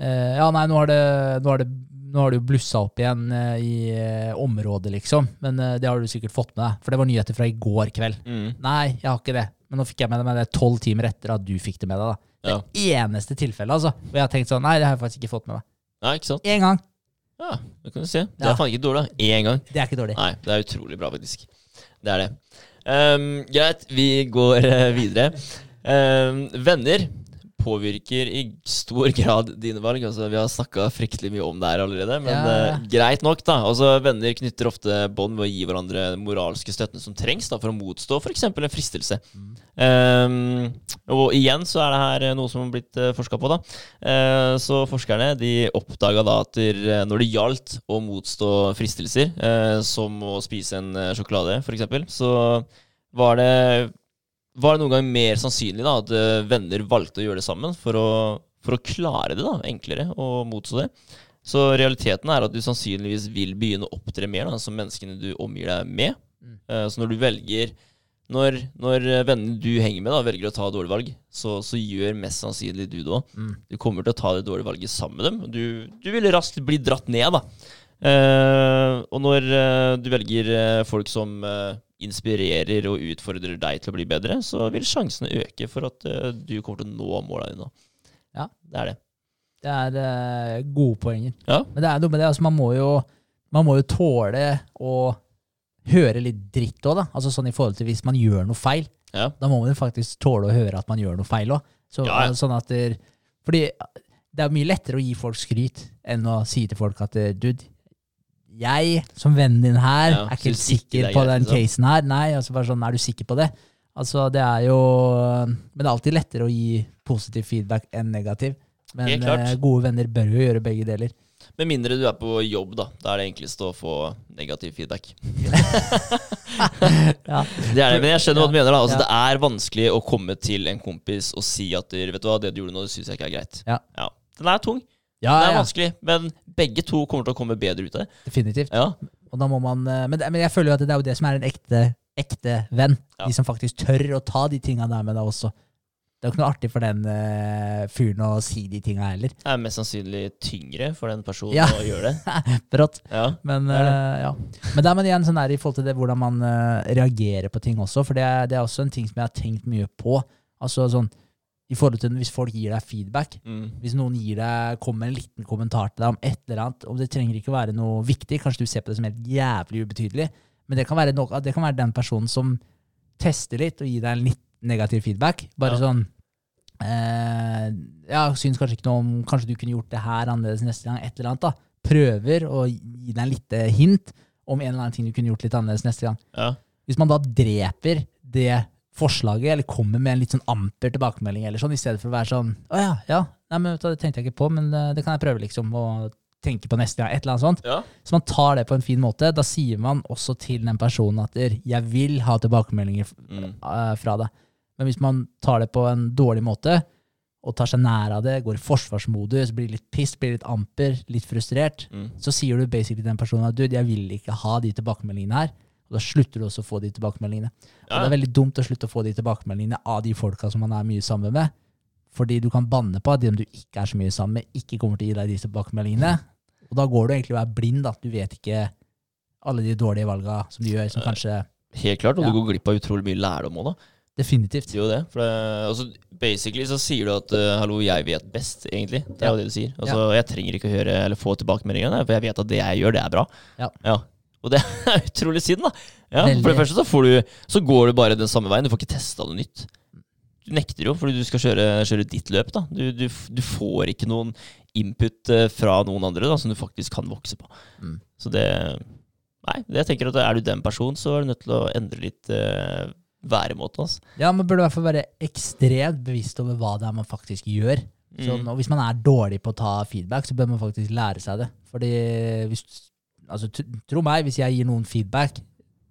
uh, Ja, nei, nå har det, nå har det, nå har det jo blussa opp igjen eh, i eh, området, liksom. Men eh, det har du sikkert fått med deg. For det var nyheter fra i går kveld. Mm. Nei, jeg har ikke det. Men nå fikk jeg med meg det tolv timer etter at du fikk det med deg. da. Ja. Det eneste tilfellet, altså. Og jeg har tenkt sånn, nei, det har jeg faktisk ikke fått med meg. Nei, ikke sant? Én gang. Ja, det kan du se. Det Ja. er faen ikke dårlig. da. Én gang. Det er ikke dårlig. Nei, det er utrolig bra, faktisk. Det er det. Ehm, greit, vi går eh, videre. Ehm, venner påvirker i stor grad dine valg. Altså, vi har snakka fryktelig mye om det her allerede, men Ja. uh, greit nok, da. Altså, venner knytter ofte bånd ved å gi hverandre den moralske støtten som trengs da, for å motstå f.eks. en fristelse. Ehm, og igjen så er det her eh, noe som har blitt uh, forska på. da. Uh, så forskerne de oppdaga da at eh, når det gjaldt å motstå fristelser, eh, som å spise en eh, sjokolade f.eks., så var det, var det noen gang mer sannsynlig da, at eh, venner valgte å gjøre det sammen for å, for å klare det. da, Enklere å motstå det. Så realiteten er at du sannsynligvis vil begynne å opptre mer da, som menneskene du omgir deg med. Mm. Eh, så når du velger når, når eh, vennene du henger med, da, velger å ta dårlige valg, så, så gjør mest sannsynlig du det òg. Mm. Du kommer til å ta det dårlige valget sammen med dem. Du, du vil raskt bli dratt ned, da. Eh, og når eh, du velger folk som eh, inspirerer og utfordrer deg til å bli bedre, så vil sjansene øke for at eh, du kommer til å nå måla dine. Ja. Det er det. Det er eh, gode poenger. Ja. Men det er noe med det, altså man må jo, man må jo tåle å høre litt dritt òg, da. Altså sånn i forhold til hvis man gjør noe feil. Ja. Da må man jo faktisk tåle å høre at man gjør noe feil òg. Så, Ja, ja. Sånn at der, fordi det er mye lettere å gi folk skryt enn å si til folk at dude, jeg som vennen din her Ja, er ikke helt sikker ikke på den liksom. casen her. Nei, altså bare sånn, er du sikker på det? Altså, det er jo Men det er alltid lettere å gi positiv feedback enn negativ. Men eh, gode venner bør jo gjøre begge deler. Med mindre du er på jobb, da. Da er det enklest å få negativ feedback. [LAUGHS] Ja. Det er det, men jeg skjønner hva du mener. da Altså Ja. Det er vanskelig å komme til en kompis og si at Vet du hva, det du gjorde nå, syns jeg ikke er greit. Ja. Den er tung. Ja, det er ja, vanskelig, men begge to kommer til å komme bedre ut av det. definitivt. Ja. Og da må man, eh, men, men jeg føler jo at det er jo det som er en ekte, ekte venn. Ja. De som faktisk tør å ta de tinga der med deg også. Det er jo ikke noe artig for den uh, fyren å si de tinga heller. Det er mest sannsynlig tyngre for den personen Ja. å gjøre det. [LAUGHS] Brått. Ja. Men, Det eh, ja. men det er men igjen sånn der i forhold til det, hvordan man uh, reagerer på ting også, for det er, det er også en ting som jeg har tenkt mye på. Altså sånn, i forhold til Hvis folk gir deg feedback, Mm. hvis noen gir deg, kommer med en liten kommentar til deg om et eller annet, og det trenger ikke være noe viktig, kanskje du ser på det som helt jævlig ubetydelig, men det kan være, noe, det kan være den personen som tester litt og gir deg en litt negativ feedback. Bare Ja. sånn eh, Ja, syns kanskje ikke noe om Kanskje du kunne gjort det her annerledes neste gang. Et eller annet da. Prøver å gi deg en lite hint om en eller annen ting du kunne gjort litt annerledes neste gang. Ja. Hvis man da dreper det forslaget, eller kommer med en litt sånn amper tilbakemelding, eller sånn, i stedet for å være sånn Å ja, ja, nei, men det tenkte jeg ikke på, men det kan jeg prøve, liksom. Og tenke på neste gang. Et eller annet sånt. Ja. Så man tar det på en fin måte. Da sier man også til den personen at 'jeg vil ha tilbakemeldinger Mm. eh, fra deg'. Men hvis man tar det på en dårlig måte, og tar seg nær av det, går i forsvarsmodus, blir litt piss, blir litt amper, litt frustrert, Mm. så sier du basically til den personen at 'du, jeg vil ikke ha de tilbakemeldingene her'. Og da slutter du også å få de tilbakemeldingene. Og Ja. det er veldig dumt å slutte å få de tilbakemeldingene av de folka som man er mye sammen med. Fordi du kan banne på at de du ikke er så mye sammen med, ikke kommer til å gi deg de tilbakemeldingene. Og da går du egentlig og er blind. da. Du vet ikke alle de dårlige valga som du gjør, som kanskje Helt klart, og Ja. du går glipp av utrolig mye lærdom òg, da. Definitivt. Det er jo det. For det, altså, basically så sier du at uh, 'hallo, jeg vet best', egentlig. Det er Ja. jo det du sier. Altså, Jeg trenger ikke å høre eller få tilbakemeldingene, for jeg vet at det jeg gjør, det er bra. Ja. Og det [LAUGHS] er utrolig synd, da. Ja, for det første så, får du, så går du bare den samme veien. Du får ikke testa noe nytt. Du nekter jo, fordi du skal kjøre, kjøre ditt løp. da. Du, du, du får ikke noen input eh, fra noen andre da, som du faktisk kan vokse på. Mm. Så det Nei, det jeg tenker at er du den personen, så er du nødt til å endre litt uh, væremåte. Altså. Ja, Man burde i hvert fall være ekstremt bevisst over hva det er man faktisk gjør. Sånn, Mm. og hvis man er dårlig på å ta feedback, så bør man faktisk lære seg det. Fordi hvis, altså, Tro meg, hvis jeg gir noen feedback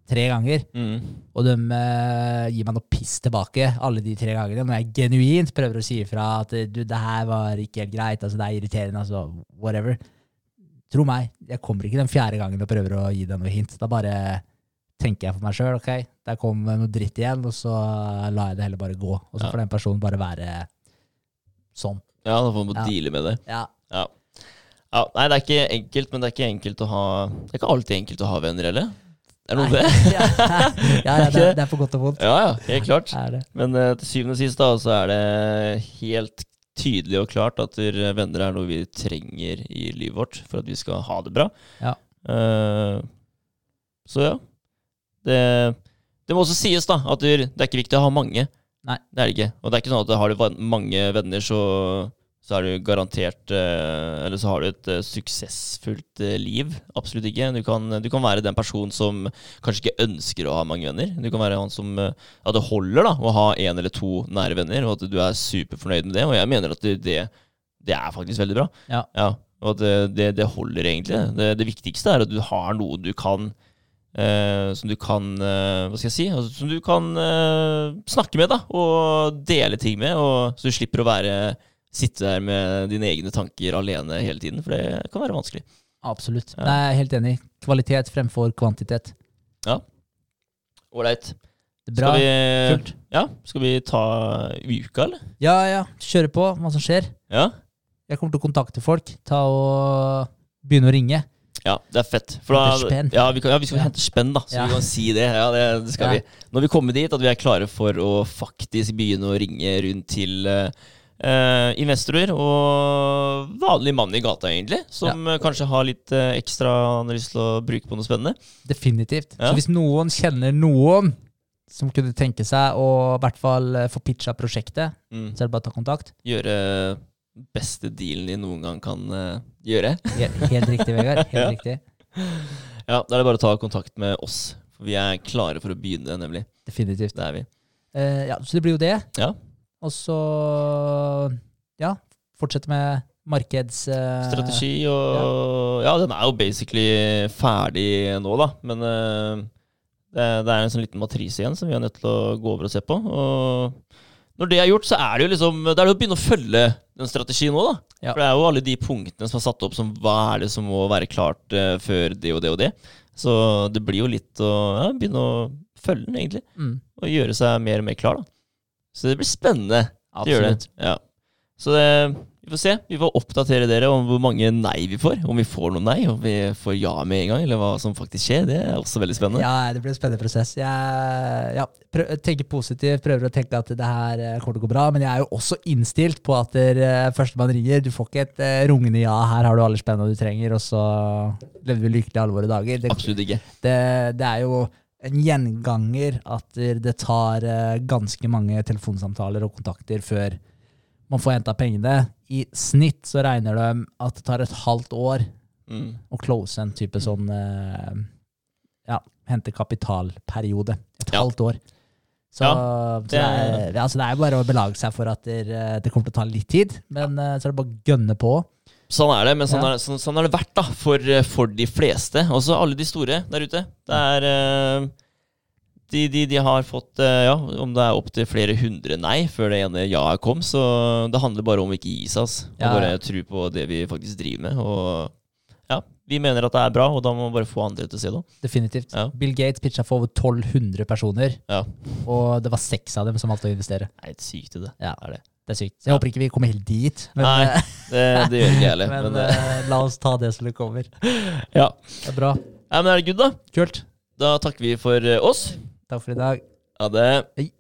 tre ganger, Mm. og de uh, gir meg noe piss tilbake alle de tre gangene, når jeg genuint prøver å si ifra at du, det her var ikke helt greit, altså, det er irriterende, altså, whatever. Tro meg, jeg kommer ikke den fjerde gangen og prøver å gi deg noe hint. Da bare tenker jeg for meg sjøl, ok, der kom noe dritt igjen, og så lar jeg det heller bare gå. Og så Ja. får den personen bare være sånn. Ja, da får man Ja. deale med det. Ja, Ja. Nei, det er ikke enkelt, men det er ikke enkelt å ha Det er ikke alltid enkelt å ha venner heller. Er det noe med [LAUGHS] det? ja, ja, ja det, er, det er for godt og vondt. Ja, ja, helt [LAUGHS] klart. Er det. Men uh, til syvende og sist da, så er det helt tydelig og klart at der venner er noe vi trenger i livet vårt for at vi skal ha det bra. Ja. Uh, så ja. Det, det må også sies da, at det er ikke viktig å ha mange. Nei. Det er det ikke. Og det er ikke sånn at har du mange venner, så, så er du garantert eh, Eller så har du et eh, suksessfullt eh, liv. Absolutt ikke. Du kan, du kan være den personen som kanskje ikke ønsker å ha mange venner. Du kan være han som Ja, det holder da å ha én eller to nære venner, og at du er superfornøyd med det. Og jeg mener at det, det, er faktisk veldig bra. Ja. og at det, det, det holder egentlig. Det, det viktigste er at du har noe du kan eh, som du kan eh, Hva skal jeg si? Altså, som du kan eh, snakke med, da. Og dele ting med. Og, så du slipper å være sitte der med dine egne tanker alene hele tiden. For det kan være vanskelig. Absolutt. Ja. Nei, jeg er helt enig. Kvalitet fremfor kvantitet. Ålreit. Det er bra. Skal vi, Kult. ja, skal vi ta uka, eller? Ja, ja. Kjøre på. Hva som skjer. Ja? Jeg kommer til å kontakte folk. Ta og begynne å ringe. Ja, det er fett. Da, ja, vi, kan, ja, vi skal hente spenn, da. Så Ja. vi kan si det. Ja, det, det skal Ja. vi. Når vi kommer dit, at vi er klare for å faktisk begynne å ringe rundt til eh, eh, investorer og vanlig mann i gata, egentlig. Som ja. kanskje har litt eh, ekstra han har lyst til å bruke på noe spennende. Definitivt. Ja. Så hvis noen kjenner noen som kunne tenke seg å i hvert fall eh, få pitcha prosjektet, Mm. så er det bare å ta kontakt. Gjøre beste dealen de noen gang kan uh, gjøre. Helt, riktig, Vegard. Helt [LAUGHS] Ja. riktig. Ja, Da er det bare å ta kontakt med oss. For vi er klare for å begynne, nemlig. Definitivt. Det er vi. Ja, så det blir jo det. Ja. Og så ja, fortsette med markeds... Uh, Strategi og Ja, den er jo basically ferdig nå, da. Men uh, det, det er en sånn liten matrise igjen som vi er nødt til å gå over og se på. Og når det er gjort, så er det jo liksom Det er jo å begynne å følge den strategien nå, da. Ja. For det er jo alle de punktene som er satt opp som hva er det som må være klart uh, før det og det og det. Så det blir jo litt å ja, begynne å følge den, egentlig. Mm, Og gjøre seg mer og mer klar, da. Så det blir spennende. Absolutt. det. Ja. Så det, vi får se. Vi får oppdatere dere om hvor mange nei vi får. Om vi får noen nei, om vi får ja med en gang, eller hva som faktisk skjer. Det er også veldig spennende. Ja, det blir en spennende prosess. Jeg ja, tenker positivt, prøver å tenke at det her eh, kommer til å gå bra, men jeg er jo også innstilt på at uh, førstemann ringer. Du får ikke et uh, rungende ja, her har du alle spennene du trenger, og så lever vi lykkelig alle våre dager. Det, Absolutt ikke. det, det er jo en gjenganger at det tar eh, ganske mange telefonsamtaler og kontakter før man får henta pengene. I snitt så regner de at det tar et halvt år Mm. å close en type sånn eh, Ja, hente kapitalperiode. Et Ja. halvt år. Så, så det, er, altså det er bare å belage seg for at det, det kommer til å ta litt tid. Men ja. så er det bare å gønne på. Sånn er det, men sånn, Ja. er, sånn, sånn er det vært da, for, for de fleste. Også alle de store der ute. Det er uh, de, de, de har fått, uh, ja, om det er opptil flere hundre nei før det ene ja-et kom, så det handler bare om ikke gi seg, ass. Og Ja. bare tro på det vi faktisk driver med. Og ja, vi mener at det er bra, og da må man bare få andre til å se det. Definitivt. Ja. Bill Gates pitcha for over 1200 personer, Ja. og det var seks av dem som valgte å investere. Det er helt sykt, det. Ja. Det Er det. Det er sykt. Så jeg Ja. håper ikke vi kommer helt dit. Men, Nei, eh, Det, det gjør ikke jeg heller. [LAUGHS] men, Men, eh, la oss ta det som det kommer. [LAUGHS] ja. Det er bra. ja, men er det good, da? Kult. Da takker vi for oss. Takk for i dag. Ha det. Hei.